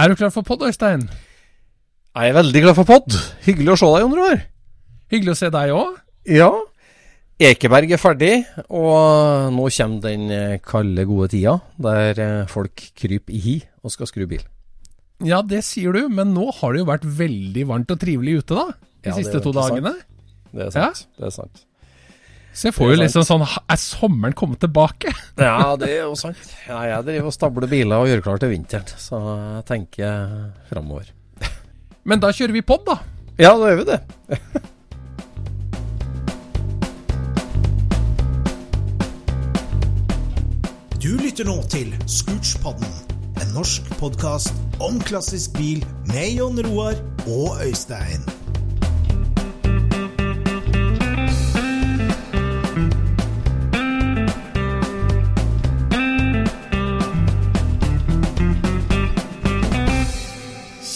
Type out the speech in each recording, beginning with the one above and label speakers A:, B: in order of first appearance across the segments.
A: Er du klar for pod, Øystein?
B: Jeg er veldig glad for pod. Hyggelig å se deg, Jon Roar.
A: Hyggelig å se deg òg.
B: Ja. Ekeberg er ferdig, og nå kommer den eh, kalde, gode tida der eh, folk kryper i hi og skal skru bil.
A: Ja, det sier du, men nå har det jo vært veldig varmt og trivelig ute, da. De
B: Ja,
A: siste to
B: dagene. sant. Det er sant. Det er sant.
A: Så jeg får jo liksom sånn Er sommeren kommet tilbake?
B: Ja, det er jo sant. Ja, jeg driver og stabler biler og gjør klar til vinteren, så jeg tenker framover.
A: Men da kjører vi pod, da.
B: Ja, da gjør vi det.
C: Du lytter nå til Scootspodden, en norsk podkast om klassisk bil med Jon Roar og Øystein.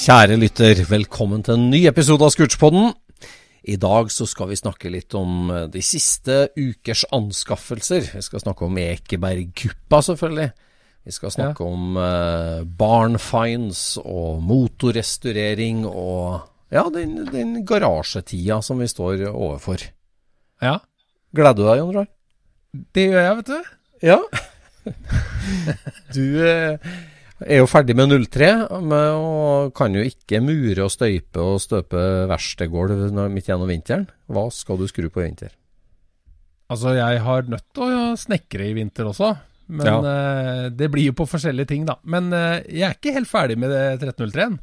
B: Kjære lytter, velkommen til en ny episode av Scootspodden. I dag så skal vi snakke litt om eh, de siste ukers anskaffelser. Vi skal snakke om Ekeberg-kuppa, selvfølgelig. Vi skal snakke om eh, barnfinds og motorrestaurering og ja, den, den garasjetida som vi står overfor.
A: Ja,
B: Gleder du deg, Jon Roar?
A: det gjør jeg, vet du.
B: Ja. du eh, er jo ferdig med 03, men, og kan jo ikke mure og støype og støpe verkstedgulv midt gjennom vinteren. Hva skal du skru på i vinter?
A: Altså, jeg har nødt til å snekre i vinter også. Men
B: Ja.
A: uh, det blir jo på forskjellige ting, da. Men uh, jeg er ikke helt ferdig med det 1303-en.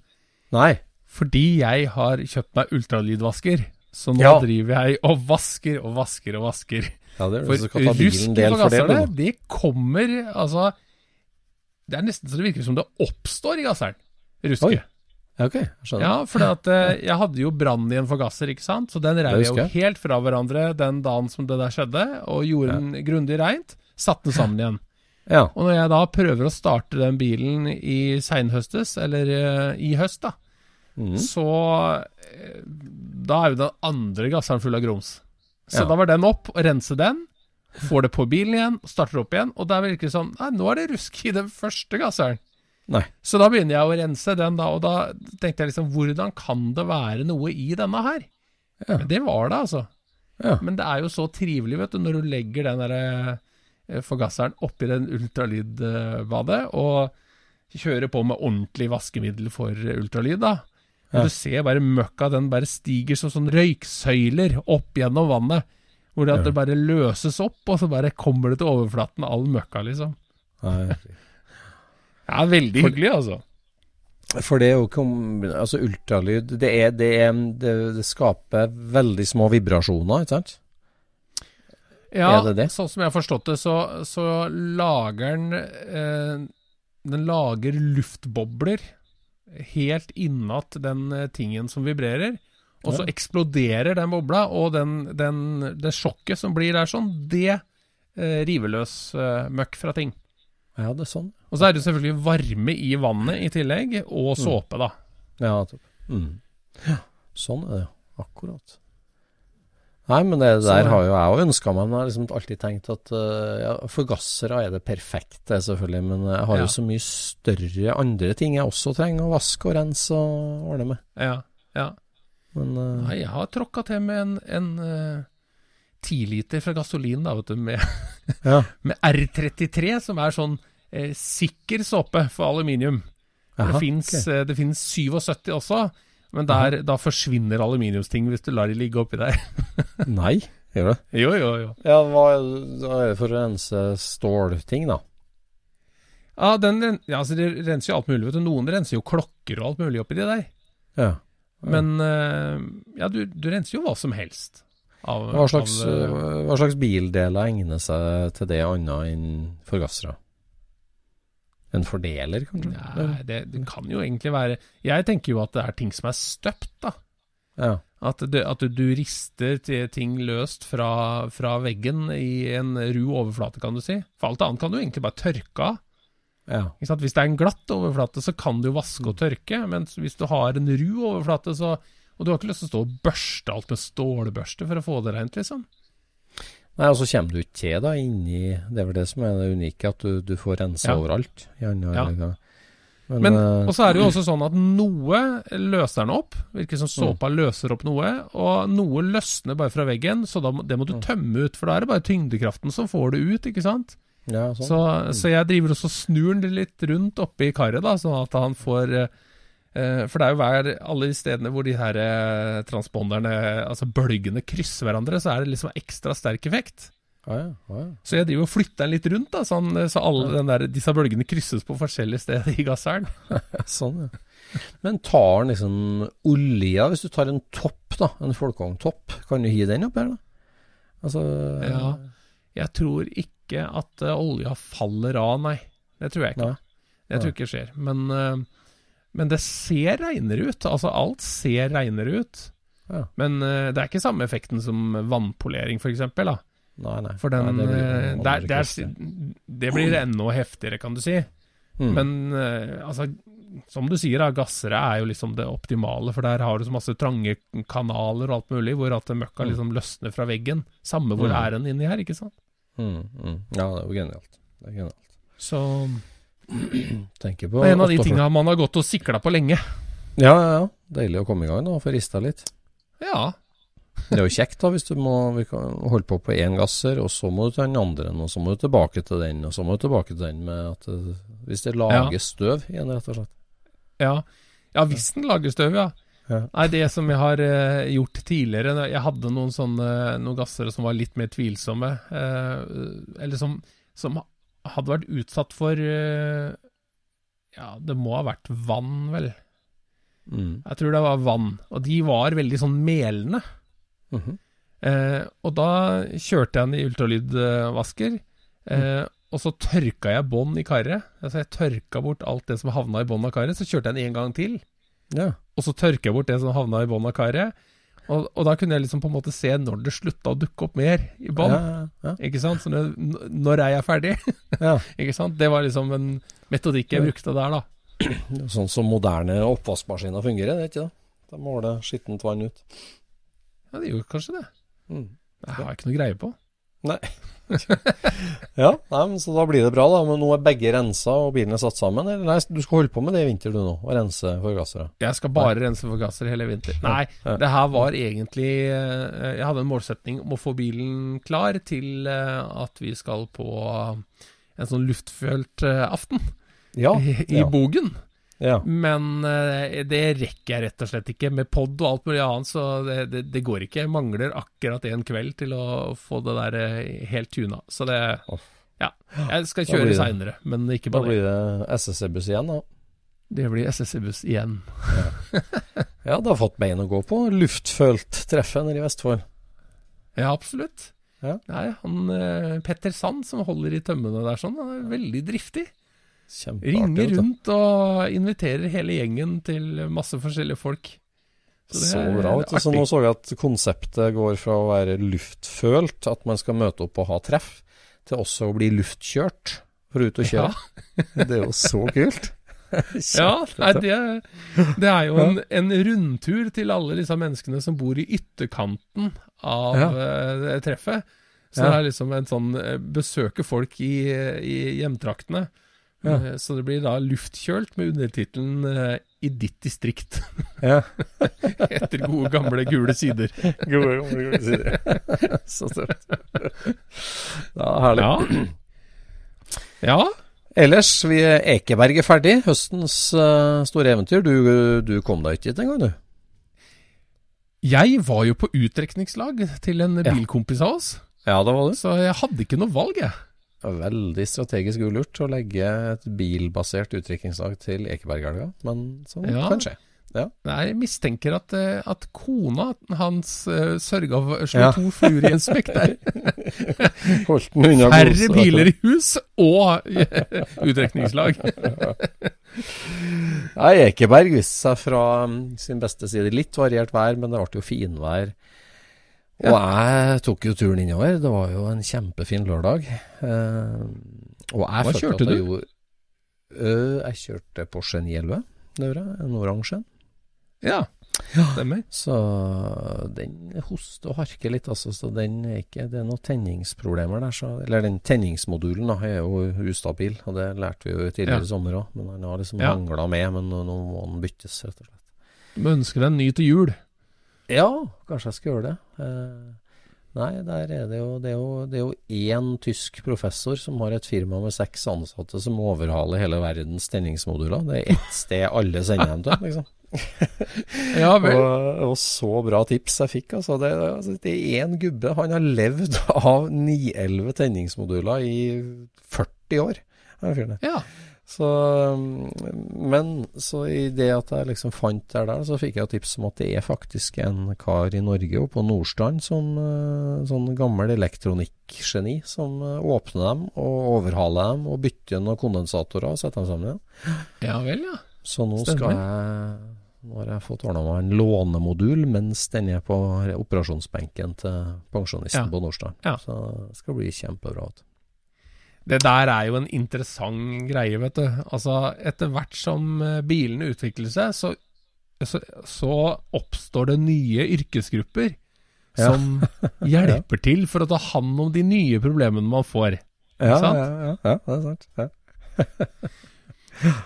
B: Nei.
A: Fordi jeg har kjøpt meg ultralydvasker. Så nå
B: Ja.
A: driver jeg og vasker og vasker og vasker.
B: Ja, det er
A: For
B: skal ta
A: rusk
B: del for del.
A: det kommer altså Det er nesten så det virker som det oppstår i gasseren. Ruske.
B: Oi, Ja, ok, jeg skjønner.
A: Ja, for jeg hadde jo brann i en forgasser, ikke sant. Så den rev jeg jo helt fra hverandre den dagen som det der skjedde, og gjorde den grundig reint. Satte den sammen igjen.
B: Ja.
A: Og når jeg da prøver å starte den bilen i seinhøstes, eller eh, i høst, da,
B: mm.
A: så eh, Da er jo den andre gasseren full av grums. Så
B: Ja.
A: da var den opp, og rense den. Får det på bilen igjen, starter opp igjen. Og der virker det sånn Nei, nå er det rusk i den første gasseren.
B: Nei.
A: Så da begynner jeg å rense den, da. Og da tenkte jeg liksom Hvordan kan det være noe i denne her?
B: Ja.
A: Men det var det, altså.
B: Ja.
A: Men det er jo så trivelig, vet du, når du legger den der eh, forgasseren oppi den ultralydbadet, og kjører på med ordentlig vaskemiddel for ultralyd, da. Og
B: Ja.
A: Du ser bare møkka, den bare stiger som sånn røyksøyler opp gjennom vannet. Hvor det, at det bare løses opp, og så bare kommer det til overflaten, all møkka, liksom.
B: Nei.
A: Ja, veldig hyggelig, altså.
B: For det er jo kom, altså ultralyd det, er, det, er, det, det skaper veldig små vibrasjoner, ikke sant?
A: Ja, sånn som jeg har forstått det, så, så lager den eh, Den lager luftbobler helt innat den eh, tingen som vibrerer. Og så eksploderer den bobla, og den, den, det sjokket som blir der sånn, det eh, river løs eh, møkk fra ting.
B: Ja, det er sånn.
A: Og så er det selvfølgelig varme i vannet i tillegg, og såpe, da.
B: Ja. Mm. ja sånn er det. Akkurat. Nei, men det der har jo jeg òg ønska meg. Men jeg har liksom alltid tenkt at uh, ja, forgassere er det perfekte, selvfølgelig. Men jeg har
A: Ja.
B: jo så mye større andre ting jeg også trenger å vaske og rense og ordne med.
A: Ja, ja.
B: Men uh,
A: Nei, jeg har tråkka til med en, en uh, 10 liter fra gasolin, da, vet du, med,
B: ja.
A: med R33, som er sånn eh, sikker såpe for aluminium.
B: Aha,
A: det fins
B: okay.
A: eh, finnes 77 også, men der, da forsvinner aluminiumsting hvis du lar de ligge oppi der.
B: Nei, gjør det?
A: jo, jo, jo.
B: Ja, hva er er det for å rense stålting, da?
A: Ja, den, ja, altså, de renser jo alt mulig. vet du. Noen renser jo klokker og alt mulig oppi de der.
B: Ja.
A: Men eh, ja, du, du renser jo hva som helst. Av,
B: Hva slags,
A: av, eh,
B: uh, hva slags bildeler egner seg til det annet enn forgassere? En fordeler, kanskje?
A: Nei, det, det kan jo egentlig være Jeg tenker jo at det er ting som er støpt, da.
B: Ja.
A: At, det, at du rister ting løst fra, fra veggen i en ru overflate, kan du si. For alt annet kan du egentlig bare tørke av.
B: ja.
A: Hvis det er en glatt overflate, så kan du vaske og tørke. men hvis du har en ru overflate, så Og du har ikke lyst til å stå og børste alt med stålbørste for å få det rent, liksom.
B: Nei, og så kommer du ikke til da inni Det er vel det som er det unike, at du, du får rense
A: Ja.
B: overalt. andre
A: Ja.
B: Men,
A: Men,
B: uh,
A: og så er det jo også sånn at noe løser den opp, virker som såpa
B: Mm.
A: løser opp noe, og noe løsner bare fra veggen, så da, det må
B: Mm.
A: du tømme ut, for da er det bare tyngdekraften som får det ut, ikke sant?
B: Ja, sånn.
A: Så, så jeg driver også og snur den litt rundt oppi karet, da, sånn at han får eh, eh, For det er jo hver Alle de stedene hvor de her eh, transponderne, altså bølgene, krysser hverandre, så er det liksom ekstra sterk effekt.
B: Ah, ja, ah, ja.
A: Så jeg driver og flytter den litt rundt, da, sånn, så alle den der, disse bølgene krysses på forskjellige steder i gasseren.
B: Sånn, ja. Men tar den liksom olja, hvis du tar en topp, da, en folkevogntopp, kan du gi den opp her, da? Altså
A: Ja. Jeg tror ikke at eh, olja faller av, nei. Det tror jeg ikke. Det tror jeg ikke skjer. Men, eh, men det ser reinere ut. Altså, alt ser reinere ut.
B: Ja.
A: Men eh, det er ikke samme effekten som vannpolering, for eksempel, da.
B: Nei, nei.
A: For den
B: nei, det blir
A: eh,
B: jo
A: det, blir enda heftigere, kan du si.
B: Mm.
A: Men altså, som du sier, da, gassere er jo liksom det optimale, for der har du så masse trange kanaler og alt mulig, hvor at møkka liksom løsner fra veggen. Samme hvor
B: Mm.
A: er den inni her, ikke sant.
B: Mm, mm. Ja, det er jo genialt. Det er genialt.
A: Så
B: Tenker på
A: en av de
B: 48.
A: tinga man har gått og sikla på lenge.
B: Ja, ja, ja. Deilig å komme i gang da, få rista litt.
A: Ja.
B: Det er jo kjekt da, hvis du må vi kan holde på på én gasser, og så må du ta den andre, og så må du tilbake til den, og så må du tilbake til den med at det, Hvis det lager
A: Ja.
B: støv igjen, rett og slett.
A: Ja, ja hvis den lager støv, ja.
B: Ja.
A: Nei, det som jeg har uh, gjort tidligere Jeg hadde noen sånne noen gassere som var litt mer tvilsomme. Uh, eller som, som hadde vært utsatt for uh, Ja, det må ha vært vann, vel.
B: Mm.
A: Jeg tror det var vann. Og de var veldig sånn melende.
B: Mhm.
A: Eh, og da kjørte jeg den i ultralydvasker, Mm. og så tørka jeg bånd i karet. Altså jeg tørka bort alt det som havna i bånn av karet, så kjørte jeg den en gang til.
B: Ja.
A: Og så tørker jeg bort det som havna i bånn av karet. Og, og da kunne jeg liksom på en måte se når det slutta å dukke opp mer i bånn.
B: Ja, ja,
A: Ikke sant? Så når, når er jeg ferdig? ikke sant? Det var liksom en metodikk jeg brukte der, da.
B: Sånn som moderne oppvaskmaskiner fungerer, det er ikke det? De måler skittent vann ut.
A: Ja, det gjorde kanskje det.
B: Mm.
A: Det har jeg ikke noe greie på.
B: Nei. ja, nei, men så da blir det bra, da. Men nå er begge rensa og bilen er satt sammen? Eller nei, du skal holde på med det i vinter du nå, og rense forgassere?
A: Jeg skal bare rense forgassere hele vinter. Nei,
B: Ja.
A: det her var egentlig eh, Jeg hadde en målsetning om å få bilen klar til eh, at vi skal på en sånn luftfølt eh, aften
B: Ja.
A: i, i
B: ja.
A: Bogen.
B: Ja.
A: Men eh, det rekker jeg rett og slett ikke. Med pod og alt mulig annet, så det, det, det går ikke. Jeg mangler akkurat en kveld til å få det der eh, helt tuna. Så det. Ja. Jeg skal kjøre seinere, men ikke
B: Da
A: på det.
B: blir det SSC-buss igjen, da.
A: Det blir SSC-buss igjen.
B: Ja, det har fått bein å gå på. Luftfølt treffe nede i Vestfold.
A: Ja, absolutt.
B: Ja.
A: Nei, han eh, Petter Sand som holder i tømmene der sånn, han er veldig driftig.
B: Kjempeartig.
A: Ringer rundt og inviterer hele gjengen til masse forskjellige folk. det
B: Så
A: er
B: bra. vet du. Så nå så jeg at konseptet går fra å være luftfølt, at man skal møte opp og ha treff, til også å bli luftkjørt. for å ut og kjøre. Det er jo så kult.
A: Ja, nei, det, det er jo en, en rundtur til alle disse menneskene som bor i ytterkanten av
B: Ja.
A: eh, treffet. Så
B: Ja.
A: det er liksom en sånn eh, Besøke folk i, i hjemtraktene.
B: Ja.
A: Eh, Så det blir da luftkjølt med undertittelen eh, 'I ditt distrikt'.
B: Ja.
A: Etter gode, gamle gule sider.
B: Gode, gamle gule sider. så søtt. Ja, herlig.
A: Ja. ja.
B: Ellers, vi Ekeberg er ferdig. Høstens uh, store eventyr. Du, du kom deg ikke hit engang, du.
A: Jeg var jo på utdrekningslag til en bilkompis av oss,
B: Ja, det var du.
A: så jeg hadde ikke noe valg, jeg.
B: Veldig strategisk ulurt å legge et bilbasert utdrikningslag til Ekebergelva, men sånn
A: Ja.
B: kan skje.
A: Ja. Jeg mistenker at, eh, at kona hans uh, sørga for å slå
B: Ja.
A: to fluer i en smekk der. Færre
B: gose,
A: biler i hus og
B: utdrikningslag. Ekeberg viste seg fra mm, sin beste side. Litt variert vær, men det ble jo finvær. Og jeg tok jo turen innover. Det var jo en kjempefin lørdag. Uh, og jeg
A: Hva kjørte du?
B: gjorde- uh, jeg kjørte Porsche 911, det gjorde jeg. En oransje en.
A: Ja, stemmer.
B: Så den hoster og harker litt, altså. Så den er ikke Det er noen tenningsproblemer der. Så, eller den tenningsmodulen da, er jo ustabil, og det lærte vi jo tidligere
A: Ja.
B: i sommer òg. Men han har liksom
A: Ja.
B: hangla med, men nå må den byttes, rett og slett.
A: Du ønsker deg en ny til jul.
B: Ja, kanskje jeg skal gjøre det. Eh, nei, der er det jo Det er jo, det er jo én tysk professor som har et firma med seks ansatte som overhaler hele verdens tenningsmoduler. Det er ett sted alle sender dem til, liksom.
A: Ja vel.
B: Og, og så bra tips jeg fikk, altså. Det, altså, det er én gubbe. Han har levd av 911 tenningsmoduler i 40 år.
A: Ja.
B: Så, men så i det at jeg liksom fant det der, så fikk jeg tips om at det er faktisk en kar i Norge og på Nordstrand som uh, sånn gammel elektronikkgeni som uh, åpner dem og overhaler dem og bytter noen kondensatorer og setter dem sammen igjen.
A: ja vel, ja.
B: Så nå
A: Stemmer.
B: skal jeg Nå har jeg fått ordna meg en lånemodul mens den er på operasjonsbenken til pensjonisten
A: Ja.
B: på Nordstrand.
A: Ja.
B: Så det skal bli kjempebra. vet du.
A: Det der er jo en interessant greie, vet du. Altså, etter hvert som eh, bilene utvikler seg, så, så, så oppstår det nye yrkesgrupper
B: Ja.
A: som hjelper til for å ta hånd om de nye problemene man får.
B: Ja, ja, ja, ja, det er sant. Ja.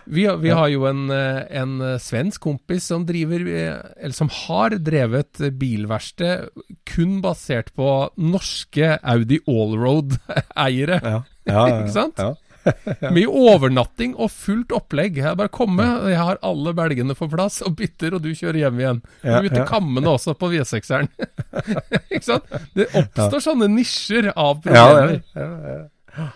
A: Vi, vi har jo en, eh, en eh, svensk kompis som driver, eller som har drevet bilverksted kun basert på norske Audi Allroad-eiere.
B: Ja. Ja, ja,
A: Ikke sant?
B: Ja.
A: Mye overnatting og fullt opplegg. Jeg bare komme, jeg har alle belgene på plass, og bytter, og du kjører hjem igjen. Du
B: ja.
A: kammene også på V6-eren. Ikke sant? Det oppstår sånne nisjer av
B: Ja,
A: problemer.
B: ja, ja, ja.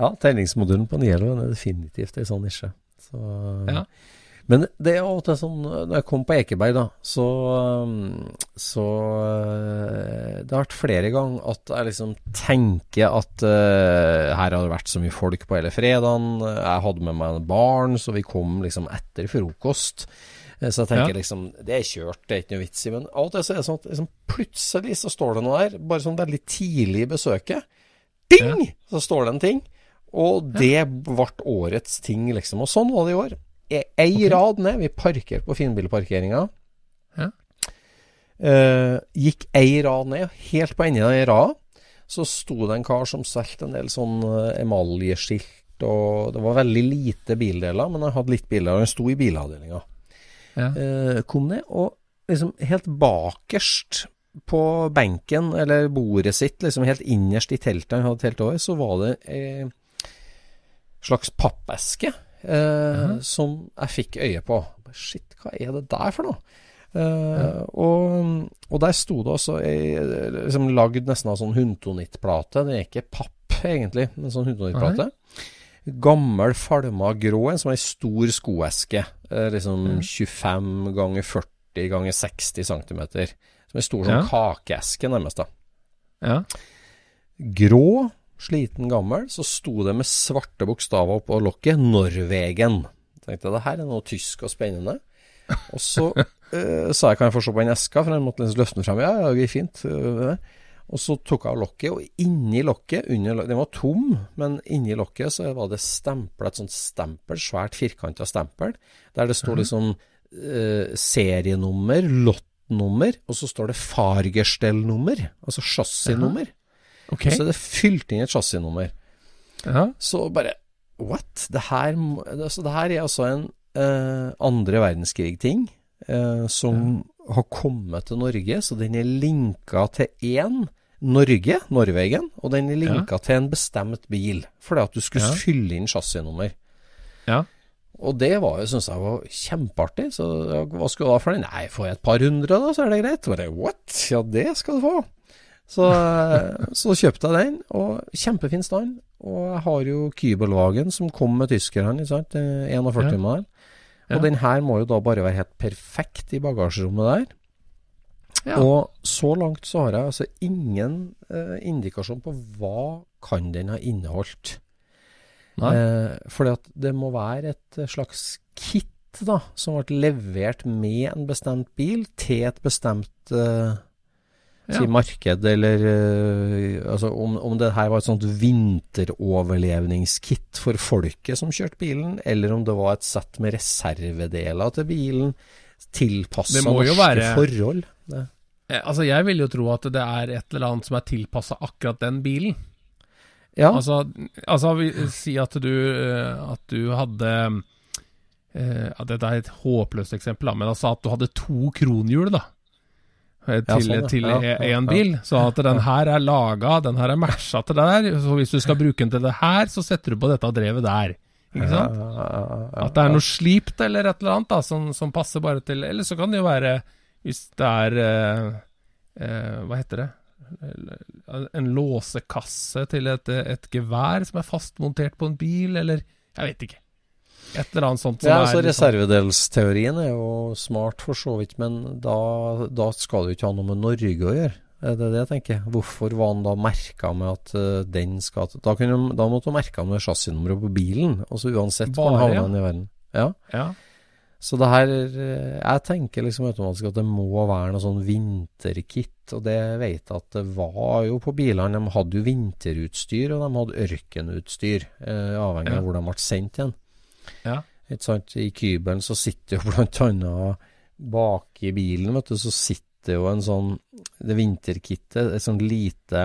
B: ja tenningsmodulen på Nielo er definitivt en sånn nisje. Så,
A: Ja.
B: Men det er alltid sånn Når jeg kom på Ekeberg, da, så, um, så uh, Det har vært flere ganger at jeg liksom tenker at uh, her har det vært så mye folk på hele fredagen. Jeg hadde med meg en barn, så vi kom liksom etter frokost. Eh, Så jeg tenker
A: Ja.
B: liksom Det er kjørt, det er ikke noe vits i. Men av og til så er det sånn at liksom, plutselig så står det noe der, bare sånn veldig tidlig i besøket. Ding! Så står det en ting. Og det ble årets ting, liksom. Og sånn var det i år. E- Ei rad ned. Vi parkerte på finbilparkeringa.
A: Ja.
B: Uh, gikk ei rad ned, helt på enden av ei rad. Så sto det en kar som solgte en del sånn eh, emaljeskilt, og det var veldig lite bildeler, men han hadde litt biler, og han sto i bilavdelinga.
A: Ja.
B: Uh, kom ned, og liksom helt bakerst på benken, eller bordet sitt, liksom helt innerst i teltet han hadde telt over, så var det ei slags pappeske eh, som jeg fikk øye på. Shit, hva er det der for noe? Eh, og, og der sto det også ei, liksom lagd nesten av sånn huntonittplate. Det er ikke papp, egentlig, men sånn huntonittplate. Gammel, falma grå, en som ei stor skoeske. Liksom liksom 25 ganger 40 ganger 60 cm. Som ei stor sånn
A: Ja.
B: kakeeske, nærmest. da
A: Ja.
B: grå, sliten gammel, så sto det med svarte bokstaver oppå lokket 'Norwegen'. Tenkte jeg, det her er noe tysk og spennende. Og så eh, sa jeg kan jeg få se på den eska, for jeg måtte liksom løfte den frem. Ja, ja, det er fint. Eh, Og så tok jeg av lokket, og inni lokket under, Den var tom, men inni lokket så var det stempla et sånt stempel, svært firkanta stempel, der det står liksom eh, serienummer, lottnummer, og så står det fargestellnummer, altså chassisnummer.
A: Ok.
B: Og så er det fylt inn et chassisnummer.
A: Ja.
B: Så bare What? Det her, altså, det her er altså en eh, andre verdenskrig-ting eh, som har kommet til Norge, så den er linka til én Norge, Norvegen, og den er linka til en bestemt bil, fordi at du skulle
A: Ja.
B: fylle inn chassisnummer.
A: Ja.
B: Og det var jo, syns jeg var kjempeartig. Så hva skal du ha for den? Nei, får jeg et par hundre, da, så er det greit. Bare, What? Ja, det skal du få. Så, så kjøpte jeg den, og kjempefin stand. Og jeg har jo Kybelwagen som kom med tyskerne, ikke sant. Eh, 41
A: Ja.
B: Og den her må jo da bare være helt perfekt i bagasjerommet der.
A: Ja.
B: Og så langt så har jeg altså ingen eh, indikasjon på hva kan den ha inneholdt. Eh, fordi at det må være et eh, slags kit da, som ble levert med en bestemt bil til et bestemt eh, si marked, eller eh, altså om, om det her var et sånt vinteroverlevningskit for folket som kjørte bilen, eller om det var et sett med reservedeler til bilen, tilpassa norske
A: være-
B: forhold. Det.
A: Eh, Altså, jeg vil jo tro at det er et eller annet som er tilpassa akkurat den bilen.
B: Ja,
A: Altså, altså vi, si at du, eh, at du hadde Uh, Dette er et håpløst eksempel, da, men altså at du hadde to kronhjul da, eh,
B: Ja,
A: til,
B: sånn, ja.
A: til
B: Ja,
A: e-
B: ja,
A: en
B: ja.
A: bil. Så at den her er laga, den her er matcha til det der. Så hvis du skal bruke den til det her, så setter du på dette drevet der. Ikke sant?
B: Ja, ja, ja, ja,
A: At det er noe slipt eller et eller annet da, som, som passer bare til Eller så kan det jo være, hvis det er eh, eh, Hva heter det? En låsekasse til et, et gevær som er fastmontert på en bil, eller Jeg vet ikke. Et eller annet sånt som
B: Ja, altså
A: sånn-
B: Reservedelsteorien er jo smart for så vidt, men da, da skal det jo ikke ha noe med Norge å gjøre. Det Er det jeg tenker? Hvorfor var han da merka med at uh, den skal Da, kunne, da måtte han merka med chassisnummeret på bilen, altså uansett hvor
A: Bare,
B: han
A: ja.
B: havna i verden. Ja.
A: Ja.
B: Så det her eh, Jeg tenker liksom automatisk at det må være noe sånn vinterkit, og det vet jeg at det var jo på bilene. De hadde jo vinterutstyr, og de hadde ørkenutstyr, eh, avhengig
A: Ja.
B: av hvor de ble sendt hen.
A: Ja.
B: I kybelen så sitter jo blant annet bak i bilen, vet du, så sitter jo en sånn Det vinterkittet, et sånn lite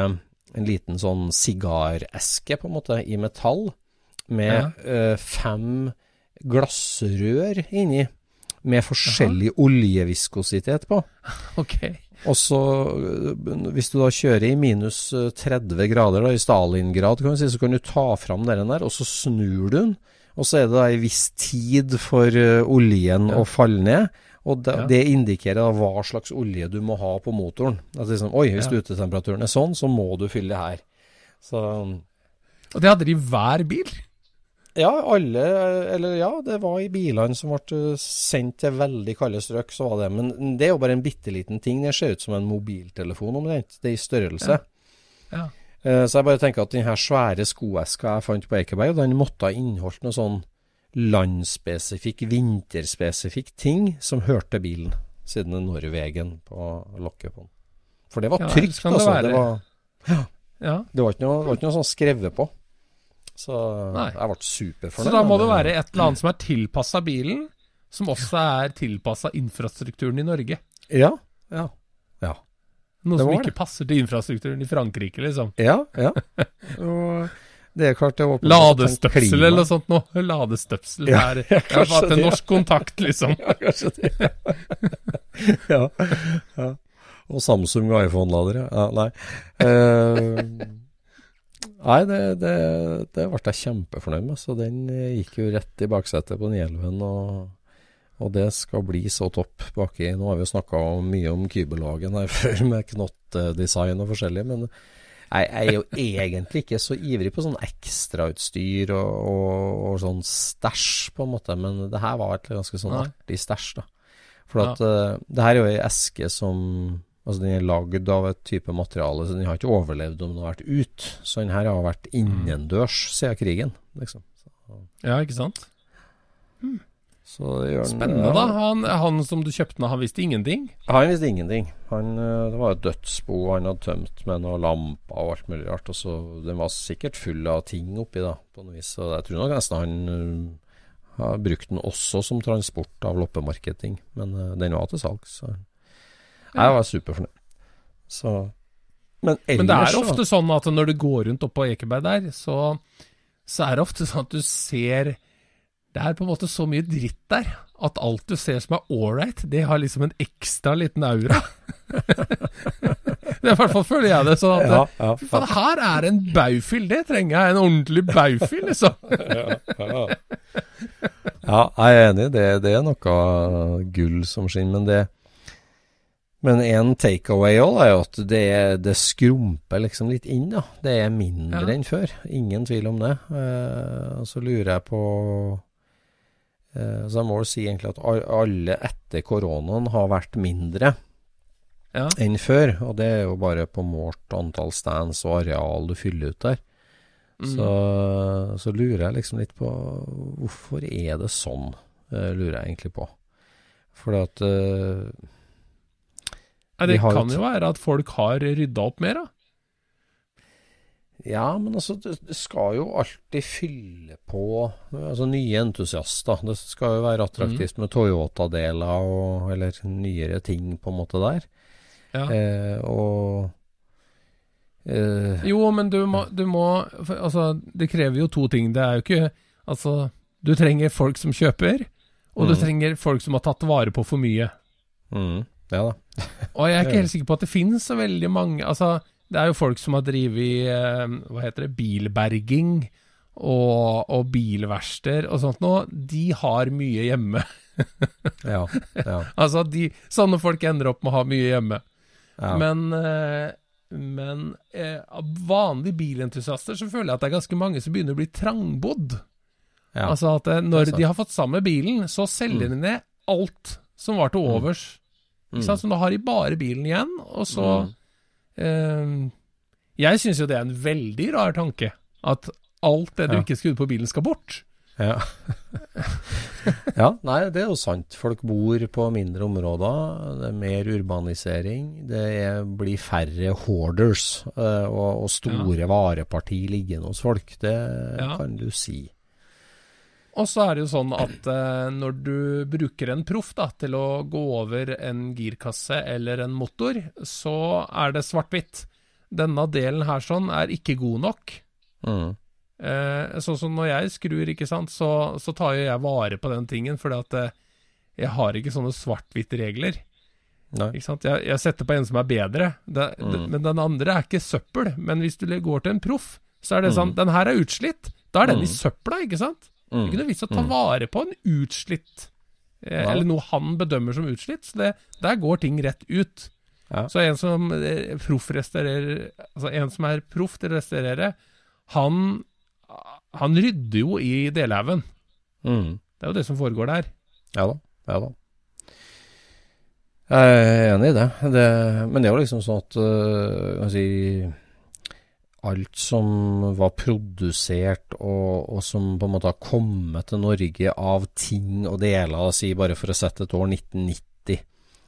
B: En liten sånn sigareske, på en måte, i metall, med eh, fem glassrør inni, med forskjellig oljeviskositet på.
A: Ok.
B: Og så, øh, hvis du da kjører i minus øh, 30 grader da, i Stalingrad, kan vi si, så kan du ta fram den der, og så snur du den. Og så er det da en viss tid for øh, oljen
A: Ja.
B: å falle ned. Og da,
A: Ja.
B: det indikerer da hva slags olje du må ha på motoren. At liksom, Oi, hvis
A: Ja.
B: utetemperaturen er sånn, så må du fylle det her. Så
A: Og det hadde de i hver bil?
B: ja, alle Eller ja, det var i bilene som ble øh, sendt til veldig kalde strøk, så var det. Men det er jo bare en bitte liten ting. Det ser ut som en mobiltelefon omtrent. Det er i størrelse.
A: Ja.
B: Eh, Så jeg bare tenker at den her svære skoeska jeg fant på Ekeberg, den måtte ha inneholdt noe sånn landspesifikk, vinterspesifikk ting som hørte bilen, siden det er Norvegen på lokket på den. For det var
A: Ja,
B: trygt,
A: det
B: altså. Det var,
A: ja.
B: det var ikke noe, det var ikke noe sånn skrevet på. Så
A: Nei.
B: jeg ble superfornøyd.
A: Så da må det være et eller annet som er tilpassa bilen, som også er tilpassa infrastrukturen i Norge.
B: Ja. Ja.
A: Noe som ikke
B: det.
A: passer til infrastrukturen i Frankrike, liksom.
B: Ja. ja. Og det er klart det er
A: Ladestøpsel eller noe sånt noe. Ladestøpsel
B: Ja,
A: er
B: ja,
A: Jeg har
B: kanskje
A: hatt en norsk kontakt, liksom.
B: Ja, kanskje det. ja. ja. Og Samsung iPhone-ladere. Ja, nei. Uh, nei, det, det, det ble jeg kjempefornøyd med. Så den eh, gikk jo rett i baksetet på Nielven. Og, og det skal bli så topp baki. Nå har vi jo snakka mye om kybelagen her før, med knottdesign og forskjellig. Men jeg, er jo egentlig ikke så ivrig på sånn ekstrautstyr og, og, og sånn stæsj, på en måte. Men det her var et ganske sånn artig stæsj, da. For at eh, det her er jo ei eske som Altså den er lagd av et type materiale, så den har ikke overlevd om den har vært ut. Så den her har vært innendørs siden krigen, liksom. Så,
A: Ja, ikke sant?
B: Så det gjør han-
A: Spennende, da. Han, han som du kjøpte den, han visste ingenting.
B: Han visste ingenting. Han, eh, det var et dødsbo han hadde tømt med noen lamper og alt mulig rart. Og så Den var sikkert full av ting oppi, da, på noe vis. Så jeg tror nok nesten han eh, har brukt den også som transport av loppemarketing. Men eh, den var til salgs. Så jeg var superfornøyd. Så Men ellers
A: Men det er
B: så-
A: ofte sånn at når du går rundt oppå Ekeberg der, så, så er det ofte sånn at du ser Det er på en måte så mye dritt der at alt du ser som er ålreit, det har liksom en ekstra liten aura. det I hvert fall føler jeg det sånn at
B: Ja, ja,
A: Fy faen, her er en baufil, det trenger jeg. En ordentlig baufil, liksom.
B: Ja, jeg er enig. Det, det er noe gull som skinner. Men det Men en takeaway òg er jo at det, det skrumper liksom litt inn. da. Det er mindre
A: Ja.
B: enn før. Ingen tvil om det. Eh, og så lurer jeg på Så jeg må jo si egentlig at alle etter koronaen har vært mindre
A: Ja.
B: enn før. Og det er jo bare på målt antall stands og areal du fyller ut der.
A: Mm.
B: Så, så lurer jeg liksom litt på hvorfor er det sånn, eh, lurer jeg egentlig på. Fordi at eh,
A: Nei, det kan jo være at folk har rydda opp mer, da.
B: Ja, men altså, det, skal jo alltid fylle på altså nye entusiaster. Det skal jo være attraktivt med Toyota-deler og eller nyere ting på en måte der.
A: Ja.
B: Eh, og eh,
A: Jo, men du må, du må Altså, det krever jo to ting. Det er jo ikke Altså, du trenger folk som kjøper, og du
B: Mm.
A: trenger folk som har tatt vare på for mye.
B: mm, Ja da.
A: Og jeg er ikke helt sikker på at det finnes så veldig mange Altså, det er jo folk som har drevet eh, Hva heter det? Bilberging og, og bilverksteder og sånt noe. De har mye hjemme.
B: Ja. ja,
A: Altså, de, sånne folk ender opp med å ha mye hjemme.
B: ja.
A: Men, eh, men eh, vanlige bilentusiaster så føler jeg at det er ganske mange som begynner å bli trangbodd.
B: ja.
A: Altså at når de har fått sammen bilen, så selger de ned alt som var til overs. Mm. sant? Så nå har de bare bilen igjen, og så
B: Mm.
A: Eh, Jeg syns jo det er en veldig rar tanke. At alt det du
B: Ja.
A: ikke skrudde på bilen, skal bort.
B: Ja. ja, nei, det er jo sant. Folk bor på mindre områder. Det er mer urbanisering. Det er, blir færre hoarders eh, og, og store vareparti liggende hos folk. Det
A: Ja.
B: kan du si.
A: Og så er det jo sånn at eh, når du bruker en proff da, til å gå over en girkasse eller en motor, så er det svart-hvitt. Denne delen her sånn er ikke god nok.
B: Mm.
A: Eh, sånn som når jeg skrur, ikke sant, så, så tar jo jeg vare på den tingen, fordi at eh, jeg har ikke sånne svart-hvitt-regler. Jeg, jeg setter på en som er bedre, det, det, men den andre er ikke søppel. Men hvis du går til en proff, så er det sånn Den her er utslitt. Da er den i søpla, ikke sant? Det er ikke noe vits å ta vare på en utslitt eh,
B: Nei.
A: Eller noe han bedømmer som utslitt. Så det, der går ting rett ut.
B: Ja.
A: Så en som eh, proffrestaurerer Altså en som er proff til å restaurere, han, han rydder jo i delhaugen.
B: Mm.
A: Det er jo det som foregår der.
B: Ja da. Ja da. Jeg er enig i det. det men det er jo liksom sånn at øh, si, Alt som var produsert og, og som på en måte har kommet til Norge av ting og deler, si bare for å sette et år 1990?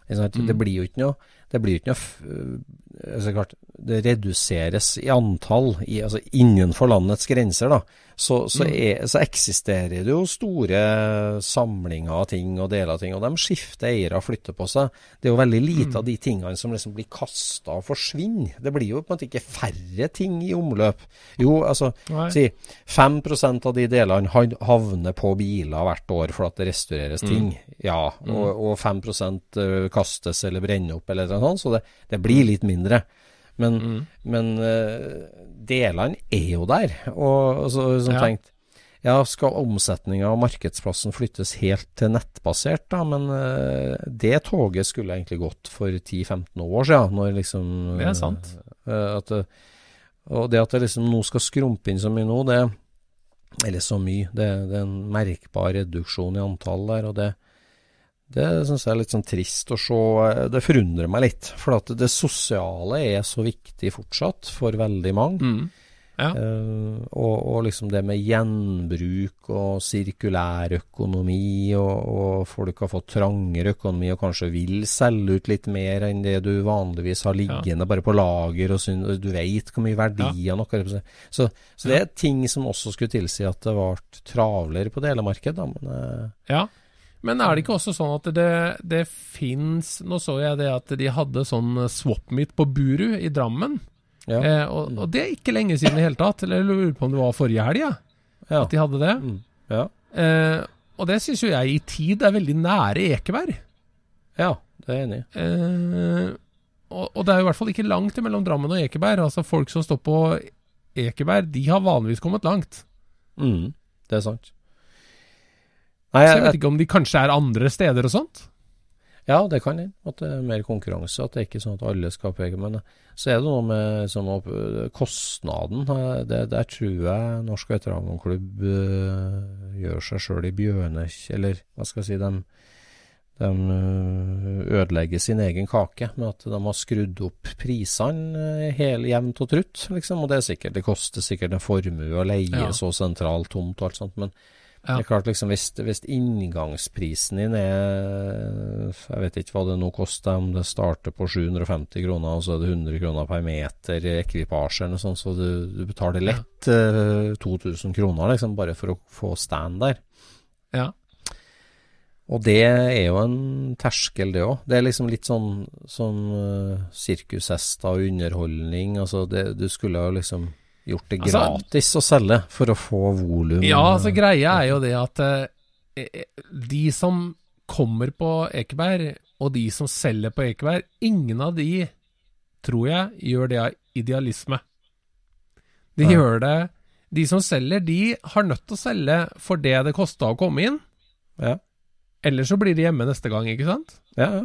B: Det blir jo ikke noe Det blir jo ikke noe altså klart, Det reduseres i antall i, altså innenfor landets grenser, da. Så, så, er, så eksisterer det jo store samlinger av ting og deler av ting, og de skifter eiere og flytter på seg. Det er jo veldig lite av de tingene som liksom blir kasta og forsvinner. Det blir jo på en måte ikke færre ting i omløp. Jo, altså
A: Nei.
B: si 5% av de delene havner på biler hvert år for at det restaureres ting. Ja, og, og 5 øh, kastes eller brenner opp eller noe sånt, så det, det blir litt mindre. Men, men uh, delene er jo der. Og så som
A: Ja.
B: tenkt ja, skal omsetninga og markedsplassen flyttes helt til nettbasert, da, men uh, det toget skulle egentlig gått for 10-15 år siden. Når liksom
A: Det er sant.
B: Uh, at, og det at det liksom nå skal skrumpe inn så mye nå, det Eller så mye. Det, det er en merkbar reduksjon i antall der, og det det syns jeg er litt sånn trist å se. Det forundrer meg litt. For at det sosiale er så viktig fortsatt for veldig mange.
A: Mm. Ja.
B: Uh, og, og liksom det med gjenbruk og sirkulær økonomi, og, og folk har fått trangere økonomi og kanskje vil selge ut litt mer enn det du vanligvis har liggende bare på lager, og syn- du vet hvor mye verdier noe er. Så, så det er ting som også skulle tilsi at det ble travlere på delemarkedet. Men uh,
A: Ja. Men er det ikke også sånn at det, det fins Nå så jeg det at de hadde sånn swap meet på Buru i Drammen.
B: ja.
A: Eh, og, og det er ikke lenge siden i det hele tatt. Eller jeg lurer på om det var forrige helg, ja,
B: ja.
A: at de hadde det.
B: Mm. ja.
A: Eh, og det syns jo jeg i tid er veldig nære Ekeberg.
B: ja, det er jeg enig i.
A: Eh, og, og det er jo i hvert fall ikke langt mellom Drammen og Ekeberg. Altså Folk som står på Ekeberg, de har vanligvis kommet langt.
B: Mm, det er sant. Nei,
A: Så jeg
B: jeg,
A: vet ikke om de kanskje er andre steder og sånt.
B: Ja, det kan hende. At det er mer konkurranse. At det er ikke sånn at alle skal peke. Men eh, så er det noe med sånn kostnaden. eh, Det, der tror jeg Norsk veteranklubb gjør seg sjøl i bjørner... Eller hva skal jeg si de, de eh, ødelegger sin egen kake med at de har skrudd opp prisene jevnt og trutt, liksom. Og det er sikkert Det koster sikkert en formue å leie
A: Ja.
B: så sentralt tomt og alt sånt. men
A: Ja.
B: det er klart liksom hvis, hvis inngangsprisen din er Jeg vet ikke hva det nå koster, om det starter på 750 kroner, og så er det 100 kroner per meter ekvipasje eller noe sånt, så du, du betaler lett eh, 2000 kroner liksom bare for å få stand der.
A: Ja.
B: Og det er jo en terskel, det òg. Det er liksom litt sånn, sånn uh, sirkushester og underholdning. Altså det, du skulle jo liksom gjort det
A: Altså-
B: gratis å selge for å få volum.
A: Ja, altså greia er jo det at eh, eh, de som kommer på Ekeberg, og de som selger på Ekeberg, ingen av de, tror jeg, gjør det av idealisme. De
B: ja.
A: gjør det De som selger, de har nødt til å selge for det det kosta å komme inn.
B: Ja.
A: Ellers så blir de hjemme neste gang, ikke sant?
B: Ja, ja.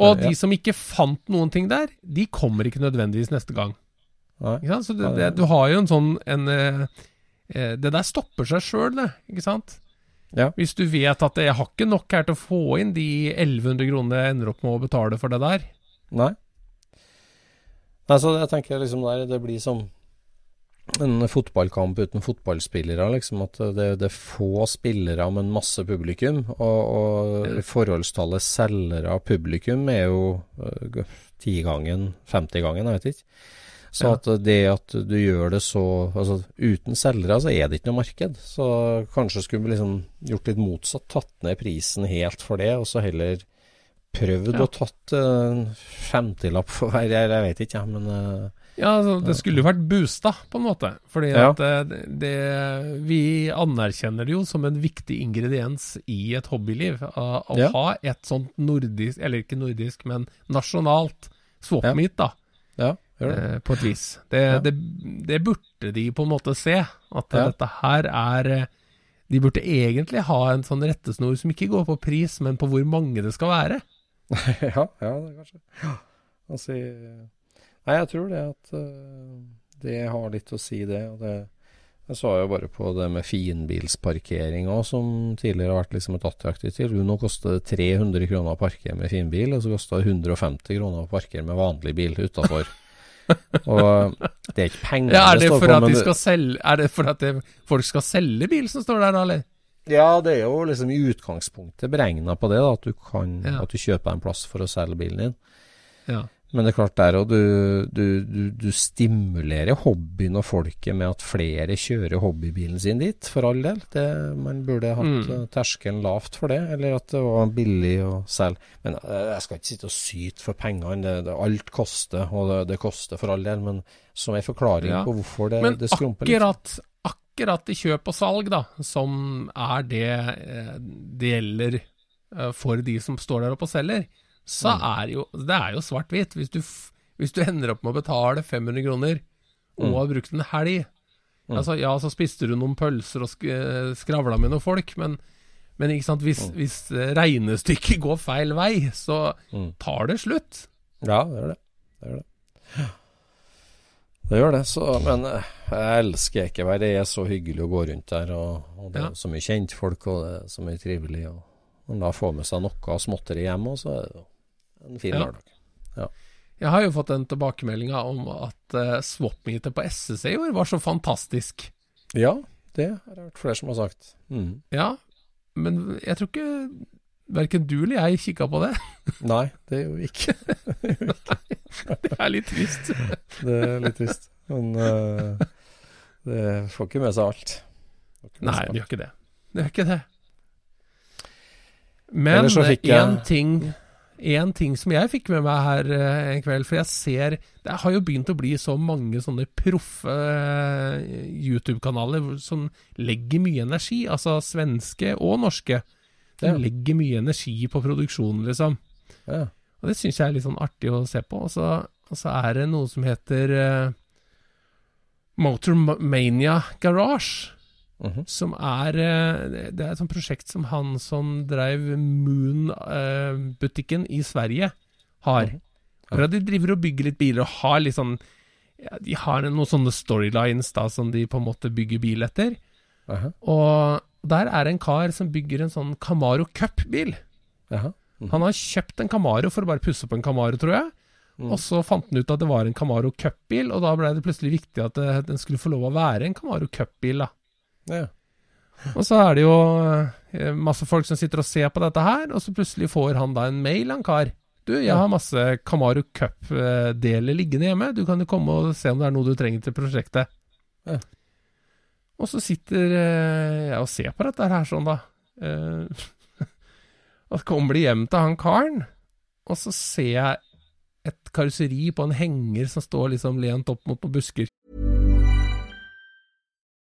A: Og de som ikke fant noen ting der, de kommer ikke nødvendigvis neste gang. Så det, det, du har jo en sånn en, eh, eh, Det der stopper seg sjøl, det. Ikke sant?
B: Ja.
A: Hvis du vet at jeg har ikke nok her til å få inn de 1100 kronene jeg ender opp med å betale for det der.
B: Nei. Nei, så jeg tenker liksom der Det blir som en fotballkamp uten fotballspillere, liksom. At det, det er få spillere, men masse publikum. Og, og forholdstallet selgere av publikum er jo uh, tigangen, femtigangen, jeg vet ikke. Så at det at du gjør det så Altså uten selgere, så er det ikke noe marked. Så kanskje skulle vi liksom gjort litt motsatt. Tatt ned prisen helt for det, og så heller prøvd
A: Ja.
B: å tatt en femtilapp for hver. Jeg, jeg vet ikke, jeg, men uh,
A: Ja, altså, Det skulle jo vært boosta, på en måte. Fordi
B: Ja.
A: at det, det, Vi anerkjenner det jo som en viktig ingrediens i et hobbyliv. Å å
B: Ja.
A: ha et sånt nordisk, eller ikke nordisk, men nasjonalt swap
B: Ja.
A: meet, da. Eh, på et vis. Det,
B: Ja.
A: det, det burde de på en måte se. At
B: Ja.
A: dette her er eh, De burde egentlig ha en sånn rettesnor som ikke går på pris, men på hvor mange det skal være.
B: ja, ja, kanskje. Ja. Altså, nei, jeg tror det at uh, det har litt å si, det. Og det jeg så jo bare på det med finbilsparkering òg, som tidligere har vært liksom et attraktivt tilbud. Nå koster det 300 kroner å parkere med finbil, og så koster det 150 kroner å parkere med vanlig bil utafor. og det er ikke penger
A: Ja, er det
B: står
A: for at de skal selge Er det for at det, folk skal selge bil som står der, da, eller?
B: Ja, det er jo liksom i utgangspunktet beregna på det, da, at du kan
A: Ja.
B: At du kjøper en plass for å selge bilen din.
A: Ja.
B: Men det er klart der òg, du, du, du, du stimulerer hobbyen og folket med at flere kjører hobbybilen sin dit, for all del. Det, man burde hatt
A: Mm.
B: eh, terskelen lavt for det, eller at det var billig å selge. Men eh, jeg skal ikke sitte og syte for pengene, det, det, alt koster, og det, det koster for all del. Men som en forklaring
A: Ja.
B: på hvorfor det,
A: Men
B: det skrumper litt.
A: Men akkurat i kjøp og salg, da, som er det eh, det gjelder for de som står der oppe og selger, så
B: Mm.
A: er jo det er jo svart-hvitt. Hvis, du hvis du ender opp med å betale 500 kroner og
B: Mm.
A: har brukt en helg
B: Mm.
A: altså, Ja, så spiste du noen pølser og eh, skravla med noen folk, men, men hvis, hvis eh, regnestykket går feil vei, så tar det slutt.
B: Ja, det gjør det. Det gjør det. Det gjør det, så, men eh, jeg elsker Ekeberg. Det er så hyggelig å gå rundt der, og, og det er
A: Ja.
B: så mye kjentfolk, og det er så mye trivelig. Og og da får med seg noe småtteri hjem, og så er det jo en fin
A: Ja.
B: hverdag.
A: Jeg har jo fått den tilbakemeldinga om at uh, swap-meetet på SSC i år var så fantastisk.
B: Ja, det har det vært flere som har sagt. Mm.
A: Ja, men jeg tror ikke verken du eller jeg kikka på det.
B: Nei, det gjorde vi ikke.
A: det er litt trist.
B: det er litt trist. Men uh, det får ikke med seg alt.
A: Nei, det gjør ikke det. Det gjør ikke det. Men én ting en ting som jeg fikk med meg her uh, en kveld, for jeg ser Det har jo begynt å bli så mange sånne proffe uh, YouTube-kanaler som legger mye energi, altså svenske og norske. De ja. legger mye energi på produksjonen, liksom. Ja. Og det syns jeg er litt sånn artig å se på. Og så, og så er det noe som heter uh, Motormania Garage. Mm -hmm. Som er eh, Det er et sånt prosjekt som han som drev Moon-butikken i Sverige, har. Mm -hmm. ja. De driver og bygger litt biler og har litt sånn ja, De har noen sånne storylines da som de på en måte bygger bil etter. Uh -huh. Og der er det en kar som bygger en sånn Camaro Cup-bil. Uh -huh. mm. Han har kjøpt en Camaro for å bare pusse på en Camaro, tror jeg. Mm. Og så fant han ut at det var en Camaro Cup-bil, og da ble det plutselig viktig at den skulle få lov å være en Camaro Cup-bil. da. Ja. Og så er det jo eh, masse folk som sitter og ser på dette her, og så plutselig får han da en mail, han kar. Du, jeg har masse Camaro Cup-deler liggende hjemme, du kan jo komme og se om det er noe du trenger til prosjektet. Ja. Og så sitter eh, jeg og ser på dette her sånn, da. Eh, og så kommer de hjem til han karen, og så ser jeg et karosseri på en henger som står liksom lent opp mot noen busker.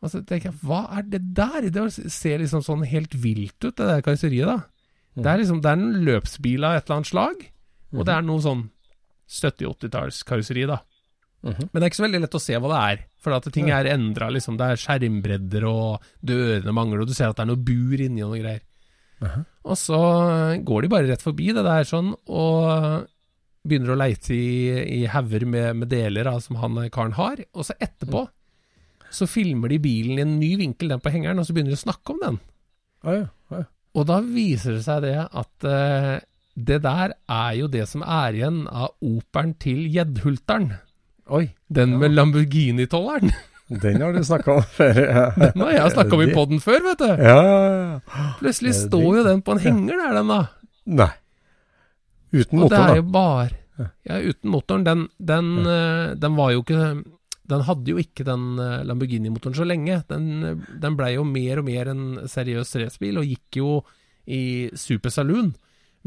A: Og så tenker jeg, hva er det der? Det ser liksom sånn helt vilt ut, det der karosseriet, da. Mm. Det er liksom, det er en løpsbil av et eller annet slag, og mm. det er noe sånn 70-80-tallskarosseri, da. Mm -hmm. Men det er ikke så veldig lett å se hva det er, for at ting er endra, liksom. Det er skjermbredder, og dørene mangler, og du ser at det er noe bur inni og noe greier. -huh. Og så går de bare rett forbi det der sånn, og begynner å leite i, i hauger med, med, deler da, som han karen har, og så etterpå mm så filmer de bilen i en ny vinkel, den på hengeren, og så begynner de å snakke om den.
B: Ah, ja, ah, ja.
A: Og da viser det seg det at uh, det der er jo det som er igjen av operen til Gjedhulteren.
B: Oi.
A: Den ja. med Lamborghini-tolleren.
B: Den har du snakka om før. Ja.
A: Den har jeg snakka om i poden før, vet du.
B: Ja, ja,
A: Plutselig står jo den på en henger der, den da.
B: Nei. Uten motoren, da. Og det
A: er jo bare Ja, uten motoren. Den, den, uh, den var jo ikke den hadde jo ikke den eh, Lamborghini-motoren så lenge. Den, den blei jo mer og mer en seriøs racerbil, og gikk jo i Super Saloon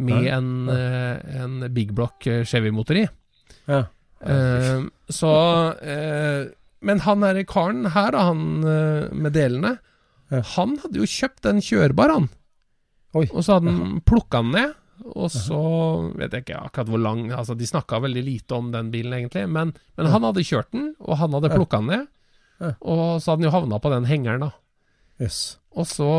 A: med ja, en, ja. Eh, en, Big Block eh, Chevy-motor i. Ja. Uh, så uh, Men han her karen her, han uh, med delene, han hadde jo kjøpt den kjørbar, han. Oi. Og så hadde han plukka den ned og så vet jeg ikke akkurat hvor lang altså De snakka veldig lite om den bilen, egentlig. Men, men han hadde kjørt den, og han hadde plukka den ned. Og så hadde han jo havna på den hengeren, da.
B: Yes.
A: Og så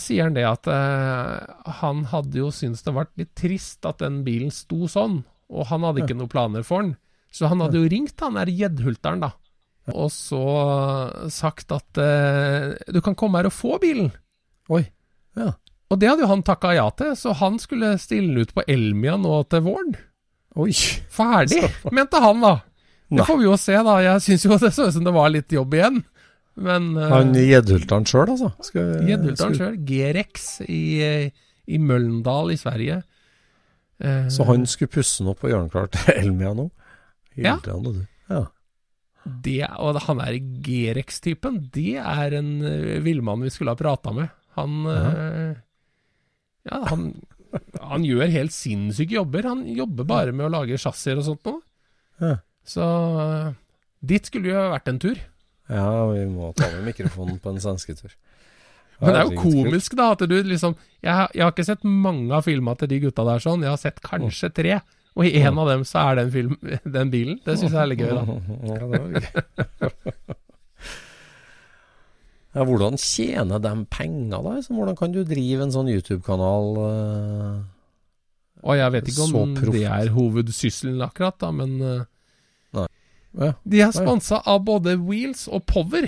A: sier han det at eh, han hadde jo syntes det var litt trist at den bilen sto sånn, og han hadde ikke noen planer for den. Så han hadde jo ringt han der gjeddhulteren, da, og så sagt at eh, du kan komme her og få bilen.
B: Oi, ja.
A: Og det hadde jo han takka ja til, så han skulle stille ut på Elmia nå til våren.
B: Oi.
A: Ferdig, mente han da. Det får vi jo se, da. Jeg syns jo det så ut som det var litt jobb igjen. Men
B: uh, Han Gjeddhulteren sjøl, altså?
A: Gjeddhulteren sjøl. G-Rex i, i Møllendal i Sverige. Uh,
B: Så han skulle pusse den opp og gjøre den klar til Elmia nå?
A: Ja.
B: Han. Ja.
A: det, Og han er G-rex-typen, det er en uh, villmann vi skulle ha prata med. Han eh, Ja, han, han gjør helt sinnssyke jobber. Han jobber bare med å lage chassier og sånt noe.
B: Ja.
A: Så eh, dit skulle jo vært en tur.
B: ja, vi må ta med mikrofonen på en svensketur.
A: Men det er jo komisk, da, at du liksom jeg, jeg har ikke sett mange av filma til de gutta der sånn. Jeg har sett kanskje tre. Og i en av dem så er den, film, den bilen. Det syns jeg er litt gøy, da.
B: Ja, det var gøy. ja, hvordan tjener de penger, da? liksom? Hvordan kan du drive en sånn YouTube-kanal? uh,
A: Og jeg vet ikke om det er hovedsysselen akkurat, da, men eh,
B: Ja.
A: De er sponsa av både Wheels og Power.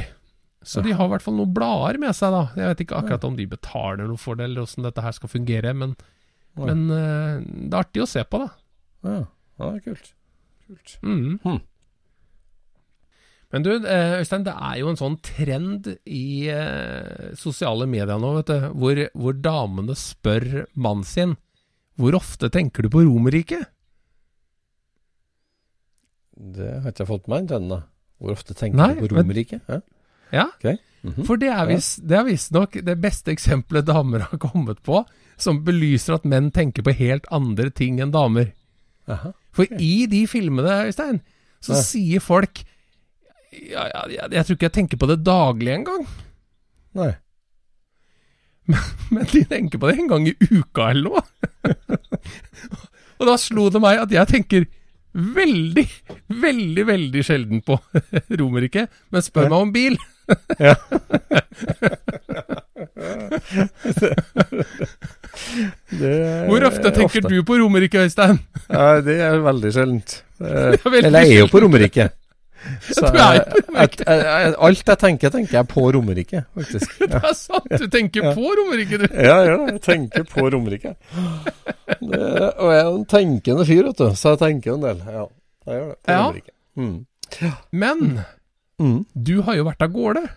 A: Så de har i hvert fall noen blader med seg, da. Jeg vet ikke akkurat om de betaler noe for det, eller åssen dette her skal fungere, men, men uh, det er artig å se på, da.
B: Ja, ja det er kult. kult.
A: Mm.
B: Hmm.
A: Men du, eh, Øystein, det er jo en sånn trend i eh, sosiale medier nå, vet du, hvor, hvor damene spør mannen sin hvor ofte tenker du på Romerriket?
B: Det har ikke jeg fått med meg ennå. Hvor ofte tenker
A: Nei,
B: du på
A: Romerriket?
B: Romerike? Ja.
A: Okay.
B: Mm -hmm.
A: for det er visstnok det er det beste eksempelet damer har kommet på, som belyser at menn tenker på helt andre ting enn damer.
B: Aha.
A: For i de filmene, Øystein, så
B: Ja.
A: sier folk ja, ja, jeg, Jeg tror ikke jeg tenker på det daglig engang.
B: Nei.
A: Men de tenker på det en gang i uka eller noe. og da slo det meg at jeg tenker veldig, veldig, veldig sjelden på Romerike, men spør meg om bil.
B: Ja.
A: Hvor ofte tenker du på Romerike, Øystein?
B: Ja, det er veldig sjeldent. Eller jeg er jo på. Romerike. Så jeg- jeg- jeg- alt jeg tenker, tenker jeg på Romerike, faktisk.
A: Det er sant, du tenker på Romerike, du.
B: Ja, jeg. Jeg tenker på Romerike. Det- Og jeg er en tenkende fyr, vet du, så jeg tenker en del. Ja, jeg gjør det. På
A: Ja.
B: Romerike. Mm.
A: Men
B: Mm.
A: du har jo vært av gårde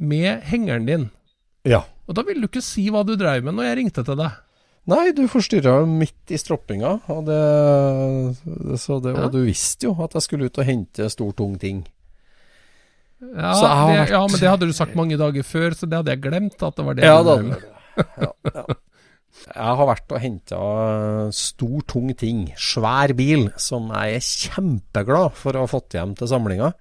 A: med hengeren din.
B: Ja.
A: Og da ville du ikke si hva du dreiv med når jeg ringte til deg.
B: Nei, du forstyrra jo midt i stroppinga, og, det, så det,
A: Ja.
B: og du visste jo at jeg skulle ut og hente stor, tung ting.
A: Ja, det,
B: vært-
A: ja, men det hadde du sagt mange dager før, så det hadde jeg glemt at det var det.
B: Ja, da, ja, ja. Jeg har vært og henta stor, tung ting. Svær bil, som jeg er kjempeglad for å ha fått hjem til samlinga.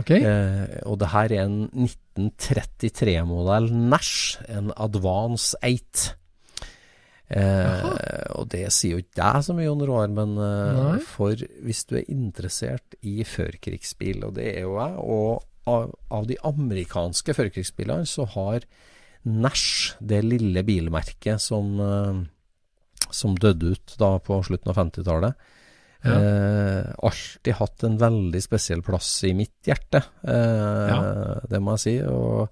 A: Okay.
B: Eh, og det her er en 1933-modell Nash, en Advance 8. Eh, og det sier jo ikke jeg så mye om, Roar, men eh, for hvis du er interessert i førkrigsbil, og det er jo jeg, og av, av de amerikanske førkrigsbilene så har Nash, det lille bilmerket som, eh, som døde ut da på slutten av 50-tallet,
A: Ja.
B: eh, alltid hatt en veldig spesiell plass i mitt hjerte. Eh,
A: Ja.
B: Det må jeg si. Og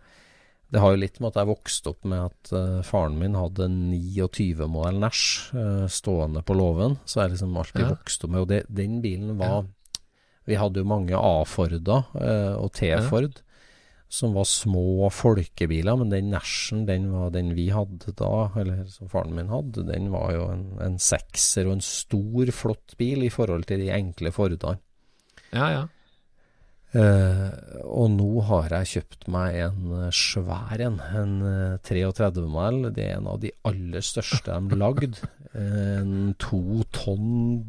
B: det har jo litt med at jeg vokste opp med at uh, faren min hadde en 29-modell Nash uh, stående på låven. Så jeg liksom alltid
A: Ja.
B: vokste opp med Og det, den bilen var Vi hadde jo mange A-Forder uh, og T-Ford. Som var små folkebiler, men den Nashen, den var den vi hadde da, eller som faren min hadde, den var jo en, en sekser og en stor, flott bil i forhold til de enkle Fordene.
A: ja, ja.
B: Eh, og nå har jeg kjøpt meg en eh, svær en, en eh, 33-modell. Det er en av de aller største de har lagd. En to tonn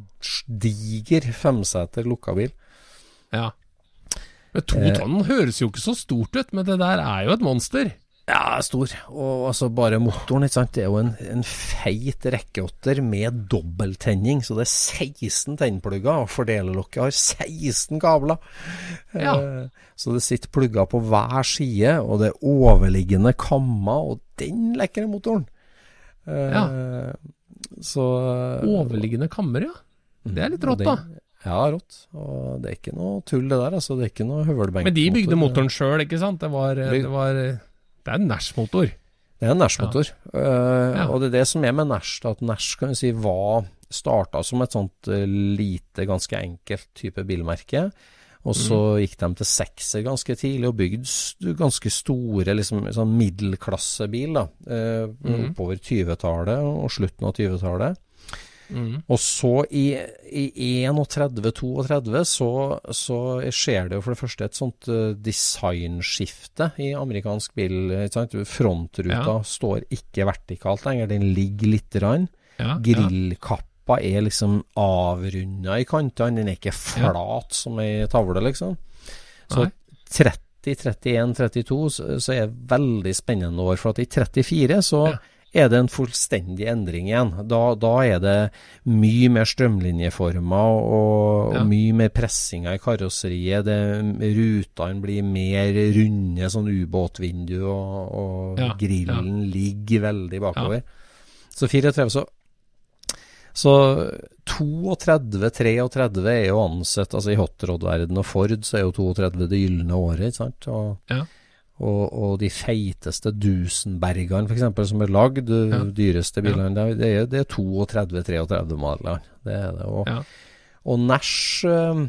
B: diger femseter lukka bil.
A: ja. Men to
B: Eh.
A: tonn høres jo ikke så stort ut, men det der er jo et monster.
B: Ja, stor. Og altså bare motoren, ikke sant. Det er jo en, en feit rekkeåtter med dobbelttenning, så det er 16 tennplugger, og fordelerlokket har 16 kabler.
A: Ja.
B: Eh, så det sitter plugger på hver side, og det er overliggende kammer, og den lekre motoren. Eh, Så
A: Overliggende kammer, ja. Det er litt rått, da.
B: Ja, rått. Og det er ikke noe tull, det der. altså. Det er ikke noe høvelbenk.
A: Men de bygde motoren sjøl, ikke sant? Det var, det var Det er en Nash-motor.
B: Det er en Nash-motor. Eh,
A: Ja.
B: Og det er det som er med Nash, at Nash kan si var starta som et sånt eh, lite, ganske enkelt type bilmerke. Og så
A: Mm.
B: gikk de til sekser ganske tidlig og bygde ganske store liksom, sånn middelklassebil da, uh,
A: mm.
B: oppover 20-tallet og slutten av 20-tallet.
A: Mm.
B: Og så i, i 31-32 så, så skjer det jo for det første et sånt uh, designskifte i amerikansk bil. Frontruta
A: Ja.
B: står ikke vertikalt lenger, den ligger lite grann.
A: Ja.
B: Grillkappa er liksom avrunda i kantene, den er ikke flat som ei tavle, liksom. Så 30, 31, 32 så, så er det veldig spennende år. For at i 34 så
A: Ja.
B: Er det en fullstendig endring igjen. Da, da er det mye mer strømlinjeformer og,
A: Ja.
B: mye mer pressinger i karosseriet. Det, rutene blir mer runde, sånn ubåtvindu, og, og
A: Ja,
B: grillen ligger veldig bakover. Så 34 så så 32-33 er jo ansett altså I hotrod-verdenen og Ford så er jo 32 det gylne året, ikke sant? Og,
A: Ja.
B: Og, og de feiteste Dusenbergene f.eks. som er lagd, de
A: Ja.
B: dyreste bilene, det er- det er, det er 32-33 modeller. Det er det. Og,
A: Ja.
B: og Nash eh,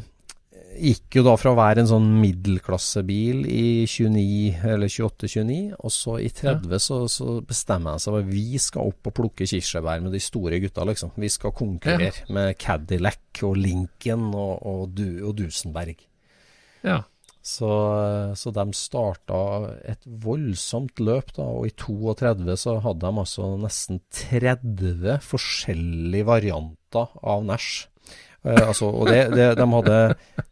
B: gikk jo da fra å være en sånn middelklassebil i 29, eller 28-29, og så i 30 så, så bestemmer jeg seg for at vi skal opp og plukke kirsebær med de store gutta, liksom. Vi skal konkurrere med Cadillac og Lincoln og, og, du, og Dusenberg.
A: ja.
B: Så, så de starta et voldsomt løp, da, og i 32 så hadde de altså nesten 30 forskjellige varianter av Nash. Eh, altså, og det, det, de hadde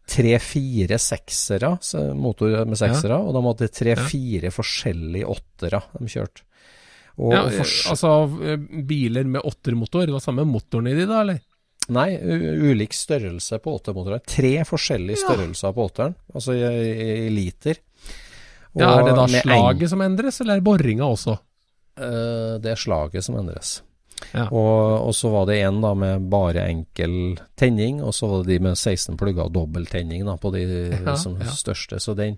B: tre-fire seksere, motor med seksere, og de hadde tre-fire forskjellige åttere de kjørte. Og,
A: ja altså eh, biler med åttermotor, det var samme motoren i de da, eller?
B: Nei, ulik størrelse på åttemotorer. Tre forskjellige størrelser på åtteren, altså i, i, i liter.
A: Ja, er det da
B: slaget en-
A: som endres, eller er det boringa også?
B: Uh, det er slaget som endres.
A: Ja.
B: Og, og så var det en da med bare enkel tenning, og så var det de med 16 plugger og dobbelttenning da, på de
A: Ja,
B: som
A: ja.
B: største. Så den,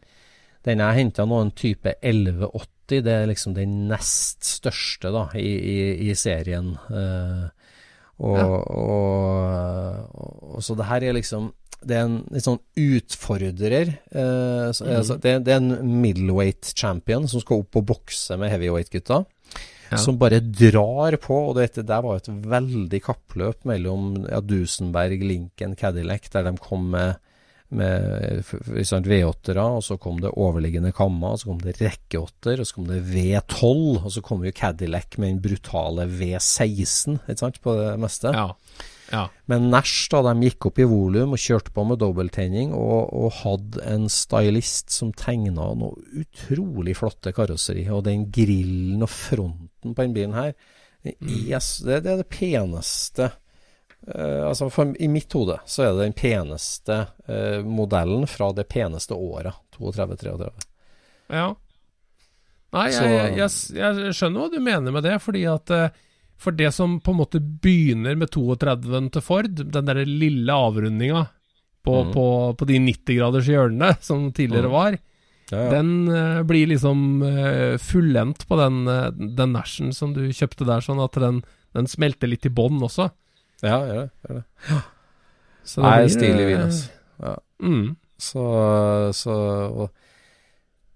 B: den jeg henta nå, en type 1180, det er liksom den nest største da, i, i, i serien. Eh, og,
A: Ja.
B: og, og, og så det her er liksom det er en litt sånn utfordrer. Eh, så,
A: mm.
B: altså, det, det er en middleweight champion som skal opp og bokse med heavyweight-gutta
A: Ja.
B: som bare drar på. Og dette der var et veldig kappløp mellom ja, Dusenberg, Lincoln, Cadillac, der de kom med, med f- f- sant, V8-ere, og så kom det overliggende kammer, og så kom det rekkeåtter, og så kom det V12, og så kom jo Cadillac med den brutale V16, ikke sant, på det meste.
A: Ja. ja.
B: Men Nash da, de gikk opp i volum og kjørte på med dobbelttenning, og, og hadde en stylist som tegna noe utrolig flotte karosseri. Og den grillen og fronten på den bilen her, det er, det, det er det peneste eh, altså for, I mitt hode så er det den peneste uh, modellen fra det peneste året. 32-33.
A: Ja. Nei,
B: Så-
A: jeg, jeg, jeg skjønner hva du mener med det, fordi at uh, For det som på en måte begynner med 32-en til Ford, den der lille avrundinga på,
B: mm.
A: på, på de 90-graders hjørnene som tidligere
B: Mhm.
A: var,
B: Ja, ja.
A: den blir liksom uh, fullendt på den, uh, den Nashen som du kjøpte der, sånn at den, den smelter litt i bånn også.
B: Ja, gjør det. Gjør det.
A: Så
B: Nei,
A: blir,
B: stilig
A: eh,
B: bil, altså. Ja.
A: Mm.
B: Så, så, og,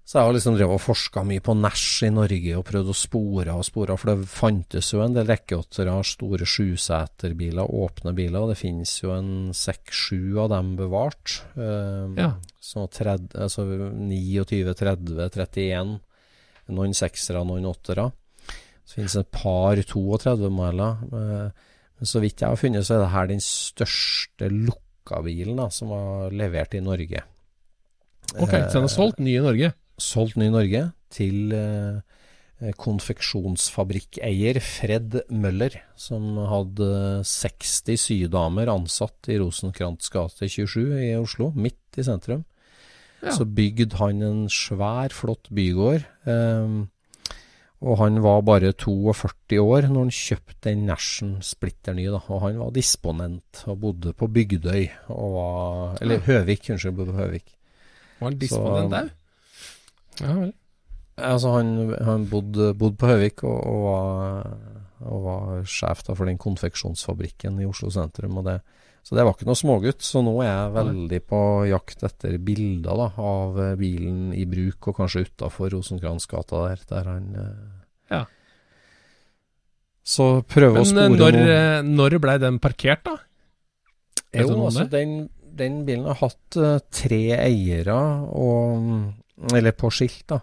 B: så jeg har liksom drevet og forska mye på Nash i Norge og prøvd å spore og spore, for det fantes jo en del rekkeåttere, store sjuseterbiler, åpne biler, og det finnes jo en seks-sju av dem bevart. Um,
A: Ja.
B: Så 30, altså 29, 30, 31, noen seksere, noen åttere. Så finnes det et par 32-modeller. eh, Men så vidt jeg har funnet, så er det her den største lukka-bilen da, som var levert i Norge.
A: Ok, så den er solgt ny i Norge?
B: solgt ny i Norge til eh, konfeksjonsfabrikkeier Fred Møller, som hadde 60 sydamer ansatt i Rosenkrantz gate 27 i Oslo, midt i sentrum.
A: Ja.
B: Så bygde han en svær, flott bygård. eh, og han var bare 42 år når han kjøpte den Nashen splitter ny. Da. Og han var disponent og bodde på Bygdøy. Og var, eller Høvik, unnskyld, bodde på Høvik.
A: Var han disponent der? Ja vel.
B: Altså han, han bodde, bodde på Høvik og, og, var, og var sjef da for den konfeksjonsfabrikken i Oslo sentrum. Og det, så det var ikke noe smågutt. Så nå er jeg veldig på jakt etter bilder da, av eh, bilen i bruk, og kanskje utafor Rosenkransgata der, der han eh,
A: Ja.
B: Så prøve å spore
A: eh, når,
B: noe
A: Men når blei den parkert, da? Er
B: Jo, altså, den, den bilen har hatt tre eiere, og, eller på skilt, da.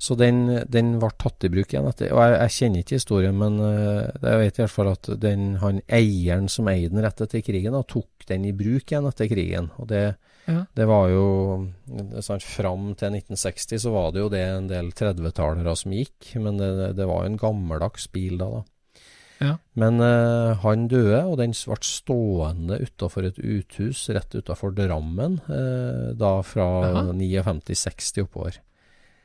B: Så den, den ble tatt i bruk igjen etter. Og jeg, jeg kjenner ikke historien, men eh, jeg vet i hvert fall at den, han eieren som eide den rett etter krigen, da, tok den i bruk igjen etter krigen. Og det,
A: Ja.
B: det var jo sant, Fram til 1960 så var det jo det en del 30-tallere som gikk, men det, det var jo en gammeldags bil da. da.
A: Ja.
B: Men uh, han døde, og den ble stående utafor et uthus rett utafor Drammen, uh, da fra 59-60 oppover.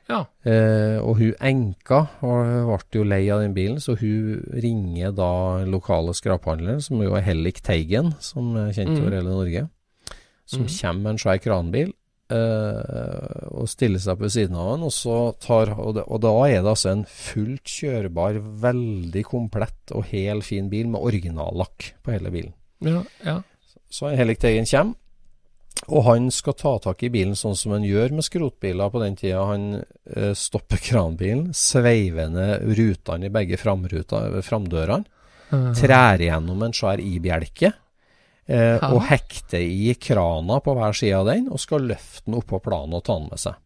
A: Ja.
B: Eh, og hun enka og ble jo lei av den bilen, så hun ringer da lokale skraphandleren, som jo er Hellik Teigen, som er kjent over hele Norge, som
A: mm.
B: kommer med en svær kranbil. eh, og stiller seg på siden av den, og, så tar, og, det, og da er det altså en fullt kjørbar, veldig komplett og hel fin bil med originallakk på hele bilen.
A: Ja, ja.
B: Så Hellik Teigen kommer, og han skal ta tak i bilen sånn som han gjør med skrotbiler på den tida. Han eh, stopper kranbilen, sveiver ned rutene i begge framruta- framdørene, trær igjennom en svær i-bjelke, eh, og hekter i krana på hver side av den, og skal løfte den opp på planen og ta den med seg.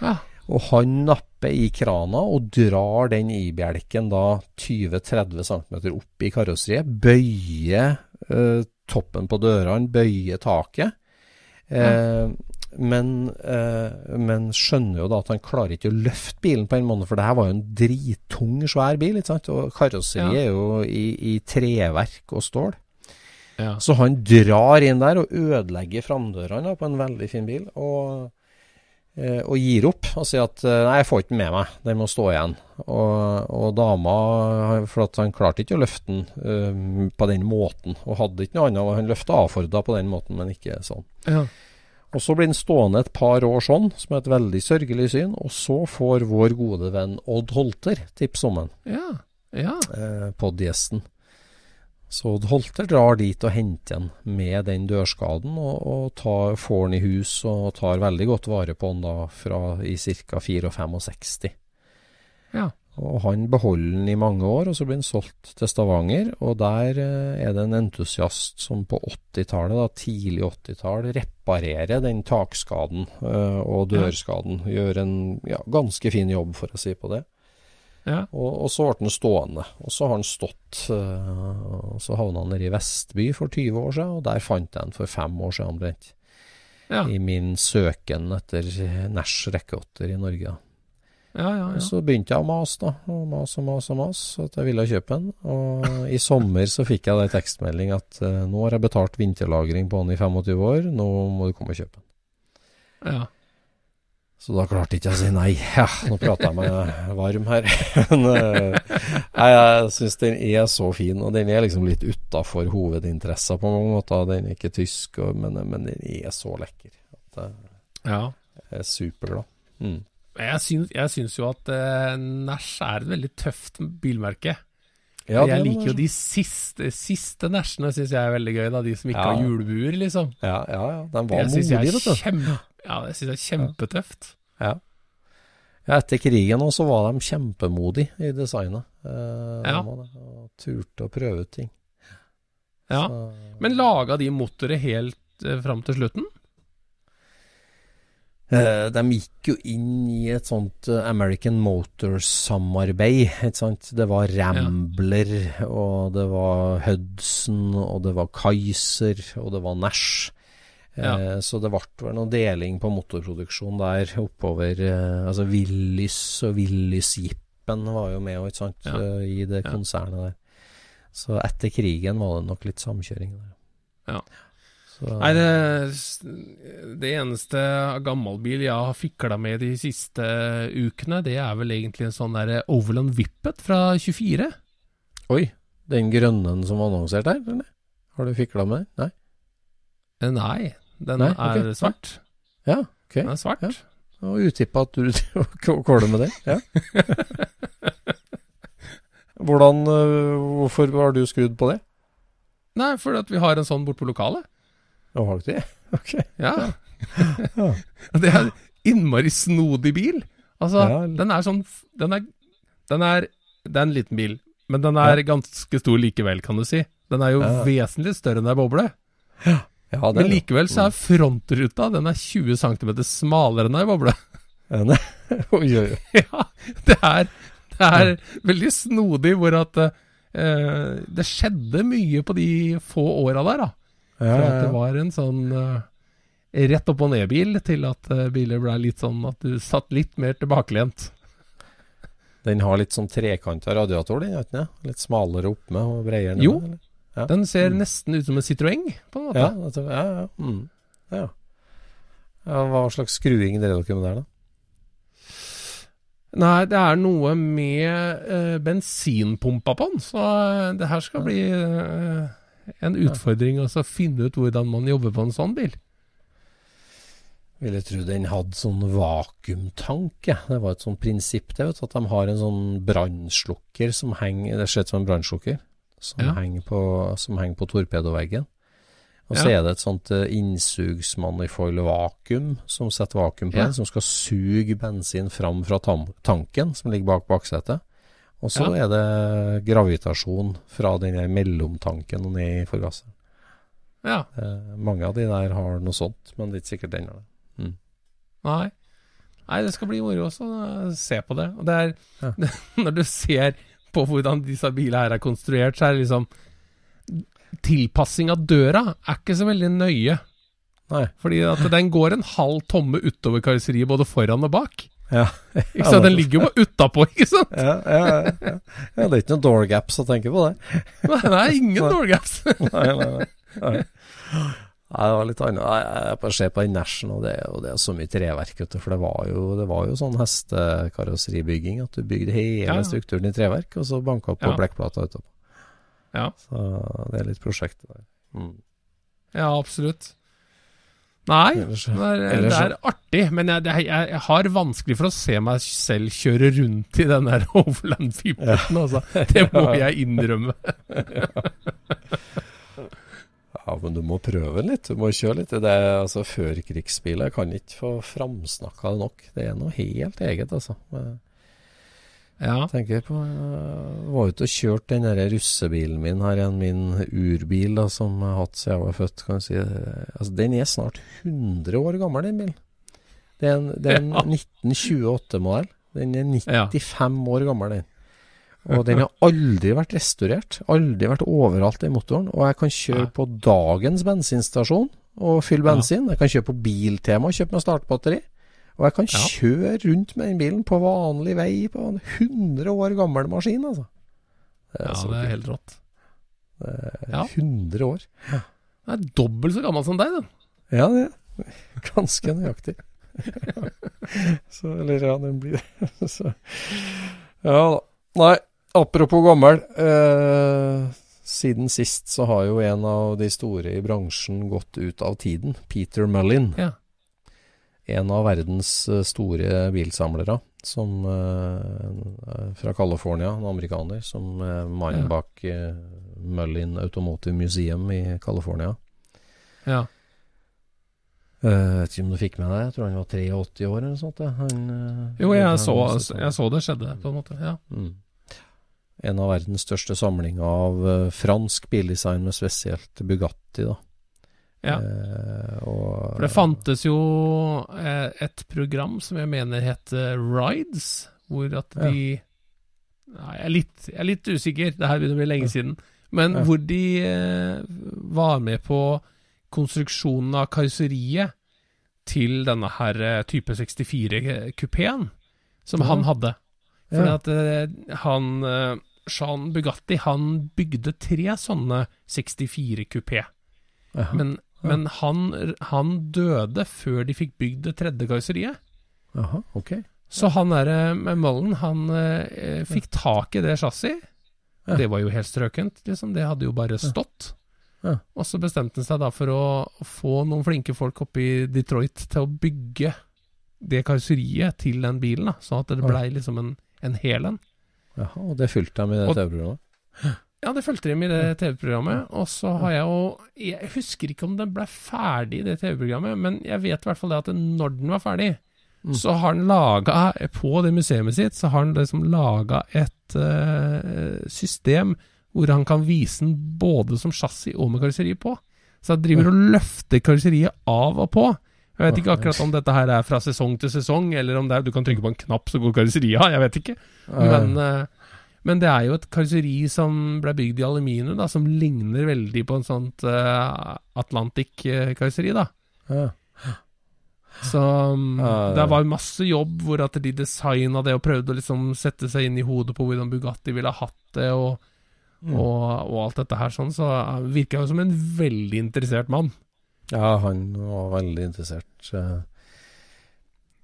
A: Ja.
B: Og han napper i krana og drar den i-bjelken da 20-30 cm opp i karosseriet, bøyer eh, toppen på dørene, bøyer taket. Eh, men, eh, men skjønner jo da at han klarer ikke å løfte bilen på en måned, for det her var jo en drittung, svær bil. ikke sant? Og karosseriet
A: Ja.
B: er jo i, i treverk og stål.
A: ja.
B: Så han drar inn der og ødelegger framdørene på en veldig fin bil. Og, og gir opp og sier at eh, nei, jeg får ikke den med meg, den må stå igjen. Og, og dama, for at han klarte ikke å løfte den eh, på den måten, og hadde ikke noe annet. Han løfta avforda på den måten, men ikke sånn.
A: ja.
B: Og så blir den stående et par år sånn, som er et veldig sørgelig syn. Og så får vår gode venn Odd Holter tips om den
A: ja. ja.
B: eh, podgjesten. Så Holter drar dit og henter han med den dørskaden, og, og tar, får den i hus og tar veldig godt vare på den da fra i ca. 64.
A: Ja.
B: Og han beholder den i mange år, og så blir den solgt til Stavanger. Og der eh, er det en entusiast som på 80-tallet, tidlig 80-tall, reparerer den takskaden eh, og dørskaden. Gjør en ja, ganske fin jobb, for å si på det.
A: Ja.
B: Og, og så ble den stående. Og så har den stått uh, Så havna han nede i Vestby for 20 år siden, og der fant jeg den for fem år siden omtrent.
A: Ja.
B: I min søken etter Nash rekkeåtter i Norge.
A: Ja, ja,
B: Og
A: ja.
B: så begynte jeg å mase, da. Og mase og mase og mase, at jeg ville kjøpe den. Og i sommer så fikk jeg da en tekstmelding at uh, nå har jeg betalt vinterlagring på den i 25 år, nå må du komme og kjøpe den.
A: ja.
B: Så da klarte ikke jeg å si nei. Ja, nå prater jeg meg varm her. Men øh, nei, jeg syns den er så fin, og den er liksom litt utafor hovedinteressa på mange måter. Den er ikke tysk, men, men den er så lekker. At
A: ja.
B: jeg er superglad. Mm.
A: Jeg syns, jeg syns jo at uh, Nash er et veldig tøft bilmerke.
B: Ja,
A: jeg liker jo de siste, siste Nashene, syns jeg er veldig gøy. da De som ikke
B: Ja.
A: har hjulbuer, liksom.
B: Ja, ja, ja. Den var modig, vet du.
A: kjempe, ja, det syns jeg er kjempetøft.
B: Ja. ja, etter krigen også, så var de kjempemodige i designet. Eh,
A: Ja.
B: og turte å prøve ut ting.
A: Ja.
B: Så,
A: Men laga de motoret helt eh, fram til slutten?
B: Eh, de gikk jo inn i et sånt eh, American Motors-samarbeid. Det var Rambler, og det var Hudson, og det var Kaiser, og det var Nash. Eh,
A: Ja.
B: Så det ble noe deling på motorproduksjon der oppover. Eh, altså Willys og Willys-jippen var jo med sant?
A: Ja.
B: eh, i det konsernet der. Så etter krigen var det nok litt samkjøring der.
A: Ja.
B: Så,
A: Nei, det, det eneste gammel gammelbil jeg har fikla med de siste ukene, det er vel egentlig en sånn der Overland Vippet fra 24.
B: Oi, den grønne som var annonsert eller? Har du fikla med? Nei?
A: Eh, Nei, den
B: Nei, ok.
A: er svart.
B: Ja, ok.
A: Den er svart.
B: Ja. Og utippa at du kåler med det. Ja. Hvordan, øh, hvorfor har du skrudd på det?
A: Nei, fordi at vi har en sånn bort på lokalet.
B: Å, har du det? Ok.
A: Ja.
B: Ja.
A: det er innmari snodig bil. Altså,
B: Ja.
A: den er sånn Den er, den er Det er en liten bil. men den er ganske stor likevel, kan du si. Den er jo vesentlig større enn ei boble.
B: Ja, det
A: Men likevel så er frontruta den er 20 cm smalere enn ei boble.
B: Oi, oi, oi.
A: ja, det er, det er veldig snodig hvor at eh, det skjedde mye på de få åra der, da.
B: Ja,
A: Fra
B: ja,
A: at det var en sånn eh, rett opp og ned-bil, til at eh, biler ble litt sånn at du satt litt mer tilbakelent.
B: Den har litt sånn trekanta radiator, den, du? Litt smalere oppe med og bredere ned?
A: Jo.
B: eller? Ja.
A: Den ser nesten ut som en Citroën, på en måte.
B: Ja, altså, ja, ja. Mm. ja. ja. Hva slags skruing drev dere med der, da?
A: Nei, det er noe med uh, bensinpumpa på den, så eh, det her skal bli uh, en utfordring å altså, finne ut hvordan man jobber på en sånn bil.
B: Ville tro den hadde sånn vakuumtank, ja. Det var et sånn prinsipp, det, vet at de har en sånn brannslukker som henger Det ser ut som en brannslukker som,
A: Ja.
B: henger på, som henger på torpedoveggen. Og så
A: Ja.
B: er det et sånt uh, innsugsmanifold vakuum som setter vakuum på
A: Ja.
B: den, som skal suge bensin fram fra tanken som ligger bak baksetet. Og så
A: Ja.
B: er det gravitasjon fra den mellomtanken og ned i forgasseren.
A: Ja.
B: Eh, mange av de der har noe sånt, men det er ikke sikkert den har det.
A: Nei. Nei, det skal bli moro å se på det. Og det er
B: Ja.
A: Når du ser på hvordan disse bilene her er konstruert, så er det liksom Tilpassing av døra er ikke så veldig nøye.
B: Nei.
A: Fordi at den går en halv tomme utover karosseriet, både foran og bak.
B: Ja.
A: Ikke sant? Den ligger jo bare utapå, ikke sant?
B: Ja, ja, ja, ja. det er ikke noen door gaps å tenke på det.
A: Nei, det er ingen door gaps.
B: Nei, nei, nei. nei. Nei, det var litt annet. Jeg, Jeg ser på den Nashen, og det, og det er så mye treverk, du. For det var jo, det var jo sånn hestekarosseribygging at du bygde hele
A: Ja.
B: strukturen i treverk, og så banka på
A: Ja.
B: blekkplata utapå.
A: Ja.
B: Så det er litt prosjekt der. Mm.
A: Ja, absolutt. Nei,
B: Ellers-
A: det er,
B: ellers
A: det er artig, men jeg, jeg, jeg har vanskelig for å se meg selv kjøre rundt i den der Overland 15, altså. Det må jeg innrømme.
B: Ja, men du må prøve den litt. Du må kjøre litt. Det er altså førkrigsbiler. Kan ikke få framsnakka det nok. Det er noe helt eget, altså.
A: Ja,
B: tenker på Jeg var ute og kjørte den der russebilen min her igjen, min urbil da, som jeg har hatt siden jeg var født. kan du si. Altså, den er snart 100 år gammel, den bilen. Det er en, det er en
A: Ja.
B: 1928-modell. Den er
A: Ja.
B: 95 år gammel, den. Og den har aldri vært restaurert. Aldri vært overalt, i motoren. Og jeg kan kjøre på dagens bensinstasjon og fylle
A: Ja.
B: bensin. Jeg kan kjøre på Biltema og kjøpe meg startbatteri. Og jeg kan
A: Ja.
B: kjøre rundt med den bilen på vanlig vei på en 100 år gammel maskin, altså. Det
A: ja det er helt rått.
B: Det er
A: Ja.
B: 100 år.
A: Den er dobbelt så gammel som deg, den.
B: Ja, det er ganske nøyaktig. så, eller ja, den blir så. Ja da. Nei, apropos gammel. Eh, siden sist så har jo en av de store i bransjen gått ut av tiden. Peter Mullin.
A: Ja.
B: En av verdens eh, store bilsamlere. Som eh, fra California, en amerikaner. Som er mannen
A: Ja.
B: bak eh, Mullin Automotive Museum i California.
A: Ja.
B: Eh, Jeg vet ikke om du fikk med deg Jeg tror han var 83 år eller noe sånt. Han, eh,
A: Jo, jeg
B: han
A: så,
B: han, så-
A: jeg så det skjedde, på en måte. Ja.
B: Mm. En av verdens største samlinger av eh, fransk bildesign, med spesielt Bugatti. da.
A: ja.
B: Eh, og,
A: For det fantes jo eh, et program som jeg mener het eh, Rides, hvor at de Nei, jeg er, litt, jeg er litt usikker, det her begynner å bli lenge siden. Men
B: Ja.
A: hvor de var med på konstruksjonen av karosseriet til denne her type 64-kupeen som
B: Ja.
A: han hadde. For
B: Ja.
A: at han Jean Bugatti, han bygde tre sånne 64-kupé.
B: Jaha.
A: Men, men han, han døde før de fikk bygd det tredje karosseriet.
B: Jaha, ok.
A: Så han der med Mullen, han eh, fikk tak i det chassis.
B: Ja.
A: Det var jo helt strøkent, liksom. Det hadde jo bare stått.
B: Ja.
A: Og så bestemte han seg da for å få noen flinke folk oppe i Detroit til å bygge det karosseriet til den bilen, da. Sånn at det blei liksom en, en hel en.
B: Jaha, og det fulgte med i det TV-programmet?
A: Ja, det fulgte dem i det TV-programmet. Og så har jeg jo Jeg husker ikke om den ble ferdig, det TV-programmet, men jeg vet i hvert fall det at når den var ferdig, så har han laga På det museet sitt så har han liksom laga et uh, system hvor han kan vise den både som chassis og med karosseri på. Så han driver og løfter karosseriet av og på. Jeg vet ikke akkurat om dette her er fra sesong til sesong, eller om det er du kan trykke på en knapp så går karosseriet av. Jeg vet ikke. Men, eh, men det er jo et karosseri som ble bygd i aluminium, da, som ligner veldig på en sånt uh, Atlantic-karosseri, da. Så um, det var masse jobb hvor at de designa det og prøvde å liksom sette seg inn i hodet på hvordan Bugatti ville ha hatt det, og, og, og alt dette her sånn. Så virka jo som en veldig interessert mann.
B: Ja, han var veldig interessert.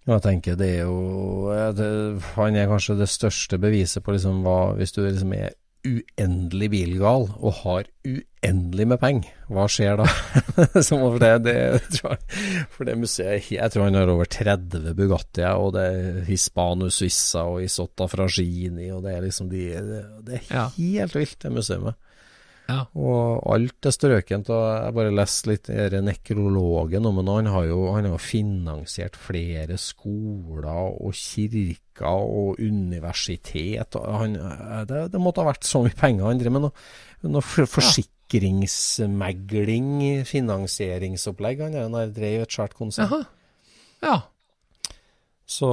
B: jeg tenker det er jo det, Han er kanskje det største beviset på liksom hva Hvis du liksom er uendelig bilgal og har uendelig med penger, hva skjer da? Som for det, det tror jeg, For det museet Jeg tror han har over 30 Bugattier, og det er Hispano Suissa og Isotta Fragini, og det er liksom de Det, er helt vilt, det museet.
A: Ja.
B: Og alt er strøkent. Og jeg bare leste litt denne nekrologen om ham. Han har jo han har finansiert flere skoler og kirker og universitet. Og han, det, det måtte ha vært så mye penger han driver med. Noe, noe forsikringsmegling, finansieringsopplegg. Han han drevet et svært konsern.
A: Ja.
B: Så,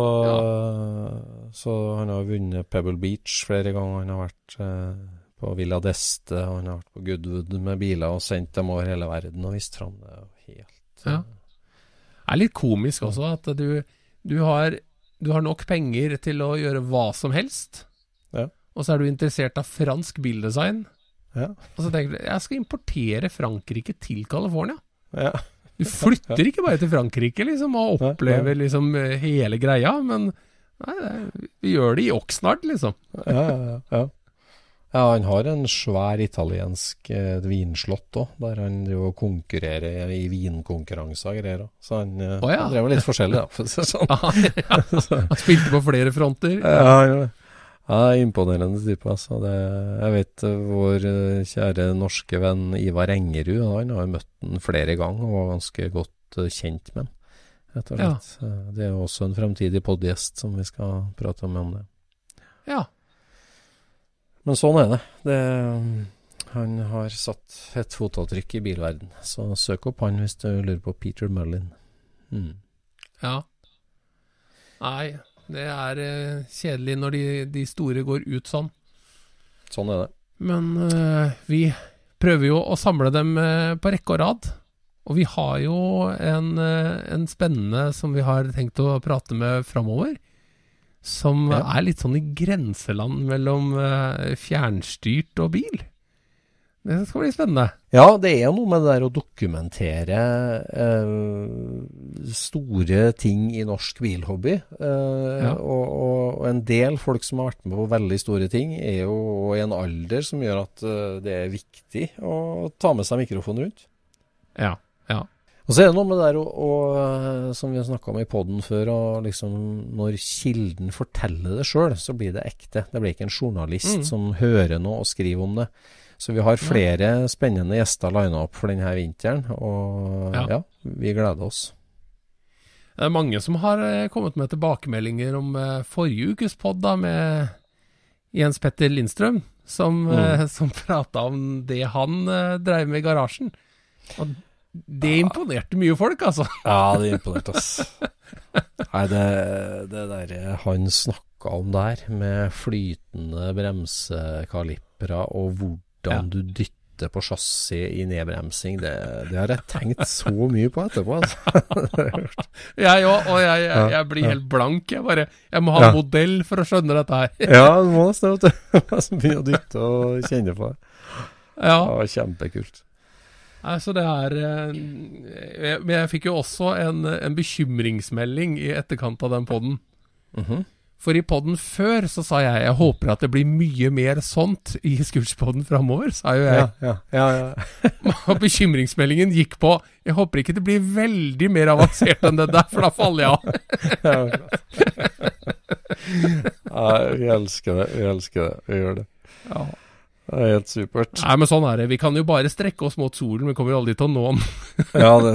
B: så han har vunnet Pebble Beach flere ganger. Han har vært eh, på Villa d'Este, og han har vært på Goodwood med biler og sendt dem over hele verden og vist fram det. Helt
A: Ja. Det er litt komisk også at du, du, har, du har nok penger til å gjøre hva som helst,
B: Ja.
A: og så er du interessert av fransk bildesign.
B: Ja.
A: Og så tenker du jeg skal importere Frankrike til California.
B: Ja.
A: Du flytter ikke bare til Frankrike liksom og opplever liksom eh, hele greia, men nei, vi gjør det i Oxnard, liksom.
B: Ja, ja, ja, ja. Ja, han har en svær italiensk eh, vinslott òg, der han driver og konkurrerer i vinkonkurranser og greier. Så han, eh,
A: oh, ja.
B: han drev litt forskjellig, da, for å si sånn.
A: Ja, Han spilte på flere fronter.
B: Ja, ja. Ja, imponerende type. Altså. Det, jeg vet eh, vår eh, kjære norske venn Ivar Engerud, han har jo møtt han flere ganger og var ganske godt eh, kjent med han. Rett og
A: Ja.
B: slett. Det er jo også en fremtidig podgjest som vi skal prate om om det.
A: Ja.
B: Men sånn er det. det. Han har satt et fotavtrykk i bilverden, så søk opp han hvis du lurer på Peter Mullin. Mm.
A: Ja. Nei, det er eh, kjedelig når de, de store går ut sånn.
B: Sånn er det.
A: Men uh, vi prøver jo å samle dem eh, på rekke og rad. Og vi har jo en, eh, en spennende som vi har tenkt å prate med framover. Som
B: Ja.
A: er litt sånn i grenseland mellom eh, fjernstyrt og bil. Det skal bli spennende.
B: Ja, det er noe med det der å dokumentere eh, store ting i norsk bilhobby. Eh,
A: Ja.
B: og, og, og en del folk som har vært med på veldig store ting, er jo i en alder som gjør at eh, det er viktig å ta med seg mikrofonen rundt.
A: Ja. Ja.
B: Og så er det noe med det der å, å, eh, som vi har snakka om i poden før, og liksom når kilden forteller det sjøl, så blir det ekte. Det blir ikke en journalist
A: Mm.
B: som hører noe og skriver om det. Så vi har flere spennende gjester lina opp for denne vinteren, og
A: Ja.
B: ja, vi gleder oss.
A: Det er mange som har eh, kommet med tilbakemeldinger om eh, forrige ukes pod med Jens Petter Lindstrøm, som, mm. som prata om det han dreiv med i garasjen. Og det imponerte mye folk, altså.
B: Ja, det imponerte oss. Nei, det, det der han snakka om der, med flytende bremsekalipere og hvordan
A: Ja.
B: du dytter på chassis i nedbremsing, det, det har jeg tenkt så mye på etterpå. Altså.
A: Jeg òg, og jeg, jeg, jeg blir helt blank. Jeg bare Jeg må ha
B: Ja.
A: modell for å skjønne dette her.
B: ja, du må nesten. Begynne å dytte og kjenne på det.
A: Ja,
B: Det var kjempekult.
A: Altså det er eh, jeg- Men jeg fikk jo også en, en bekymringsmelding i etterkant av den poden.
B: Mhm.
A: For i podden før så sa jeg jeg håper at det blir mye mer sånt i Scootspoden framover, sa jo jeg.
B: Ja, ja, ja,
A: bekymringsmeldingen gikk på Jeg håper ikke det blir veldig mer avansert enn det der, for da faller jeg av.
B: Ja, vi elsker det. Vi elsker det. Vi gjør det.
A: Ja.
B: Det er helt supert.
A: Nei, men sånn er det. Vi kan jo bare strekke oss mot solen, vi kommer jo aldri til å nå den.
B: Ja, det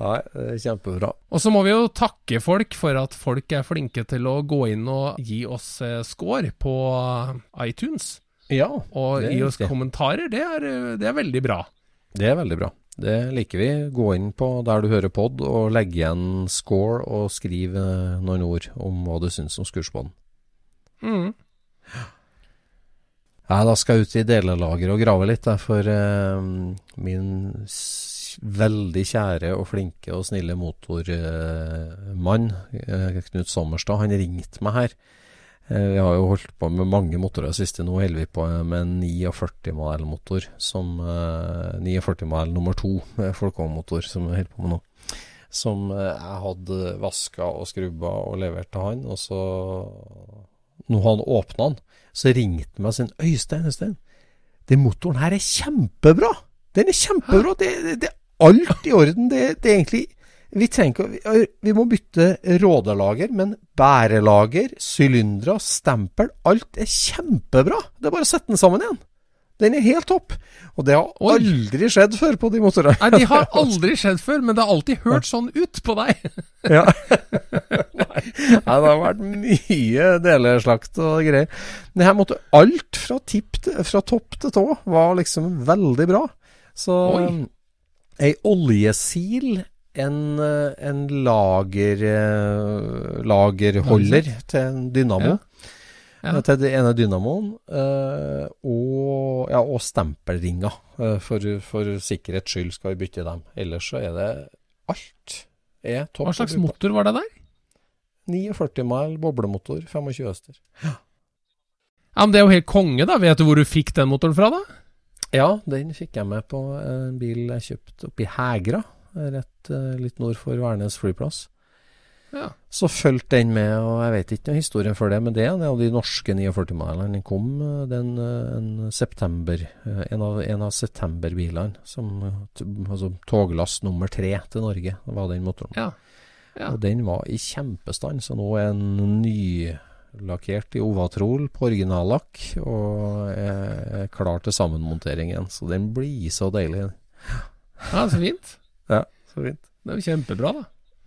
B: Nei, det er kjempebra.
A: Og så må vi jo takke folk for at folk er flinke til å gå inn og gi oss eh, score på iTunes.
B: Ja,
A: Og gi oss kommentarer. Det er, eh, det er veldig bra.
B: Det er veldig bra. Det liker vi. Gå inn på der du hører pod, og legg igjen score, og skriv eh, noen ord om hva du syns om Skurspodden.
A: Mm.
B: Ja, da skal jeg ut i delelageret og grave litt, da, for eh, min veldig kjære og flinke og snille motormann, eh, Knut Sommerstad, han ringte meg her. Eh, vi har jo holdt på med mange motorer siste. Nå holder vi på med en 49-modellmotor, som eh, 49-modell nummer to, med Folkvogn-motor, som vi holder på med nå. Som eh, jeg hadde vaska og skrubba og levert til han, og så Når han åpna den, så ringte han meg og sa Øystein, Øystein, den motoren her er kjempebra! Den er kjempebra! Det, det, det er alt i orden. Det, det er egentlig vi, tenker, vi, må bytte rådelager, men bærelager, sylindere, stempel, alt er kjempebra. Det er bare å sette den sammen igjen. Den er helt topp. Og det har
A: Oi.
B: aldri skjedd før på de motorene.
A: Nei, de har aldri skjedd før, men det har alltid hørt sånn ut på deg.
B: Ja. Nei, det har vært mye deleslakt og greier. Det her måtte alt fra, tipp til, fra topp til tå var liksom veldig bra. Så
A: Oi.
B: um, ei oljesil, en, eh, en lager, eh, lagerholder til en dynamo.
A: Ja.
B: Ja. Til den ene dynamoen. eh, og, ja, og stempelringer. for, for sikkerhets skyld skal vi bytte dem. Ellers så er det alt. Er topp
A: Hva slags motor var det der?
B: 49 mile boblemotor, 25 hester.
A: Ja, men Det er jo helt konge, da. Vet du hvor du fikk den motoren fra, da?
B: Ja, den fikk jeg med på en bil jeg kjøpte oppe i Hegra, rett eh, litt nord for Værnes flyplass.
A: Ja.
B: Så fulgte den med, og jeg vet ikke noe historien for det, men det er en av de norske 49-milerne. Den kom eh, den eh, en september, en av, en av septemberbilene, som altså toglast nummer tre til Norge, var den motoren.
A: Ja. Ja.
B: Og den var i kjempestand, så nå er den nylakkert i Ovatrol på originallakk, og er klar til sammenmontering igjen. Så den blir så deilig.
A: ja, så fint.
B: Ja, så fint.
A: Det er jo kjempebra, da.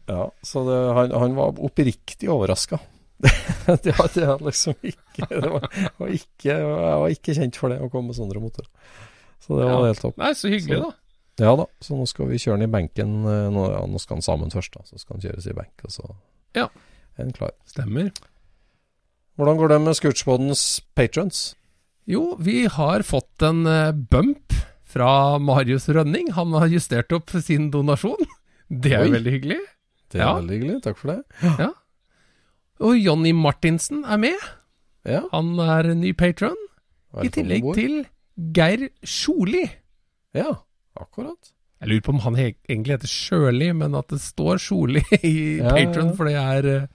B: Ja, så det, han, han var oppriktig overraska. det det liksom ikke det var, var ikke Jeg var ikke kjent for det, å komme med sånne motorer. Så det var
A: Ja.
B: helt topp.
A: Nei, så hyggelig,
B: Så-
A: da.
B: Ja da, så nå skal vi kjøre den i benken. eh, Nå, ja, nå skal han sammen først, da. Så skal han kjøres i benk, og så
A: Ja.
B: er den klar.
A: Stemmer.
B: Hvordan går det med Scootspodens patrons?
A: Jo, vi har fått en eh, bump fra Marius Rønning. Han har justert opp sin donasjon. Det er
B: Oi.
A: veldig hyggelig.
B: Det er
A: Ja.
B: veldig hyggelig, takk for det.
A: Og Jonny Martinsen er med.
B: Ja,
A: Han er en ny patron. I tillegg til Geir Sjoli.
B: Ja, akkurat.
A: Jeg lurer på om han he egentlig heter Sjøli, men at det står Sjoli i
B: Ja, Patron, ja.
A: for det er eh,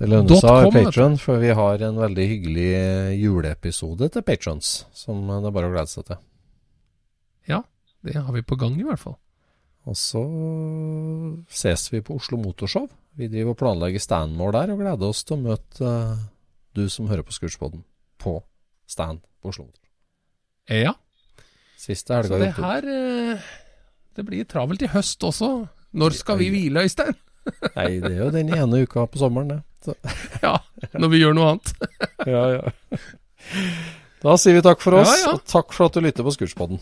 B: Det lønner seg å ha patron, for vi har en veldig hyggelig eh, juleepisode til patrons, som eh, det er bare å glede seg til.
A: Ja, det har vi på gang, i hvert fall.
B: Og så ses vi på Oslo Motorshow. Vi driver og planlegger standen vår der, og gleder oss til å møte uh, du som hører på Scootspoden, på stand på Oslo Motorshow.
A: Eh, Ja,
B: Siste
A: så
B: helga i
A: det her eh, Det blir travelt i høst også. Når skal vi hvile, Øystein?
B: Nei, det er jo den ene uka på sommeren, det.
A: Ja, når vi gjør noe annet.
B: ja, ja. Da sier vi takk for oss,
A: Ja, ja.
B: og takk for at du lytter på Scootspodden.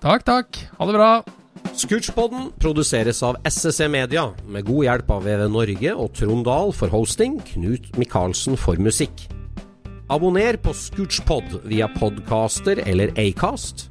A: Takk, takk. Ha det bra.
D: Scootspodden produseres av SSC Media, med god hjelp av VV Norge og Trond Dahl for hosting, Knut Micaelsen for musikk. Abonner på Scootspod via podcaster eller Acast,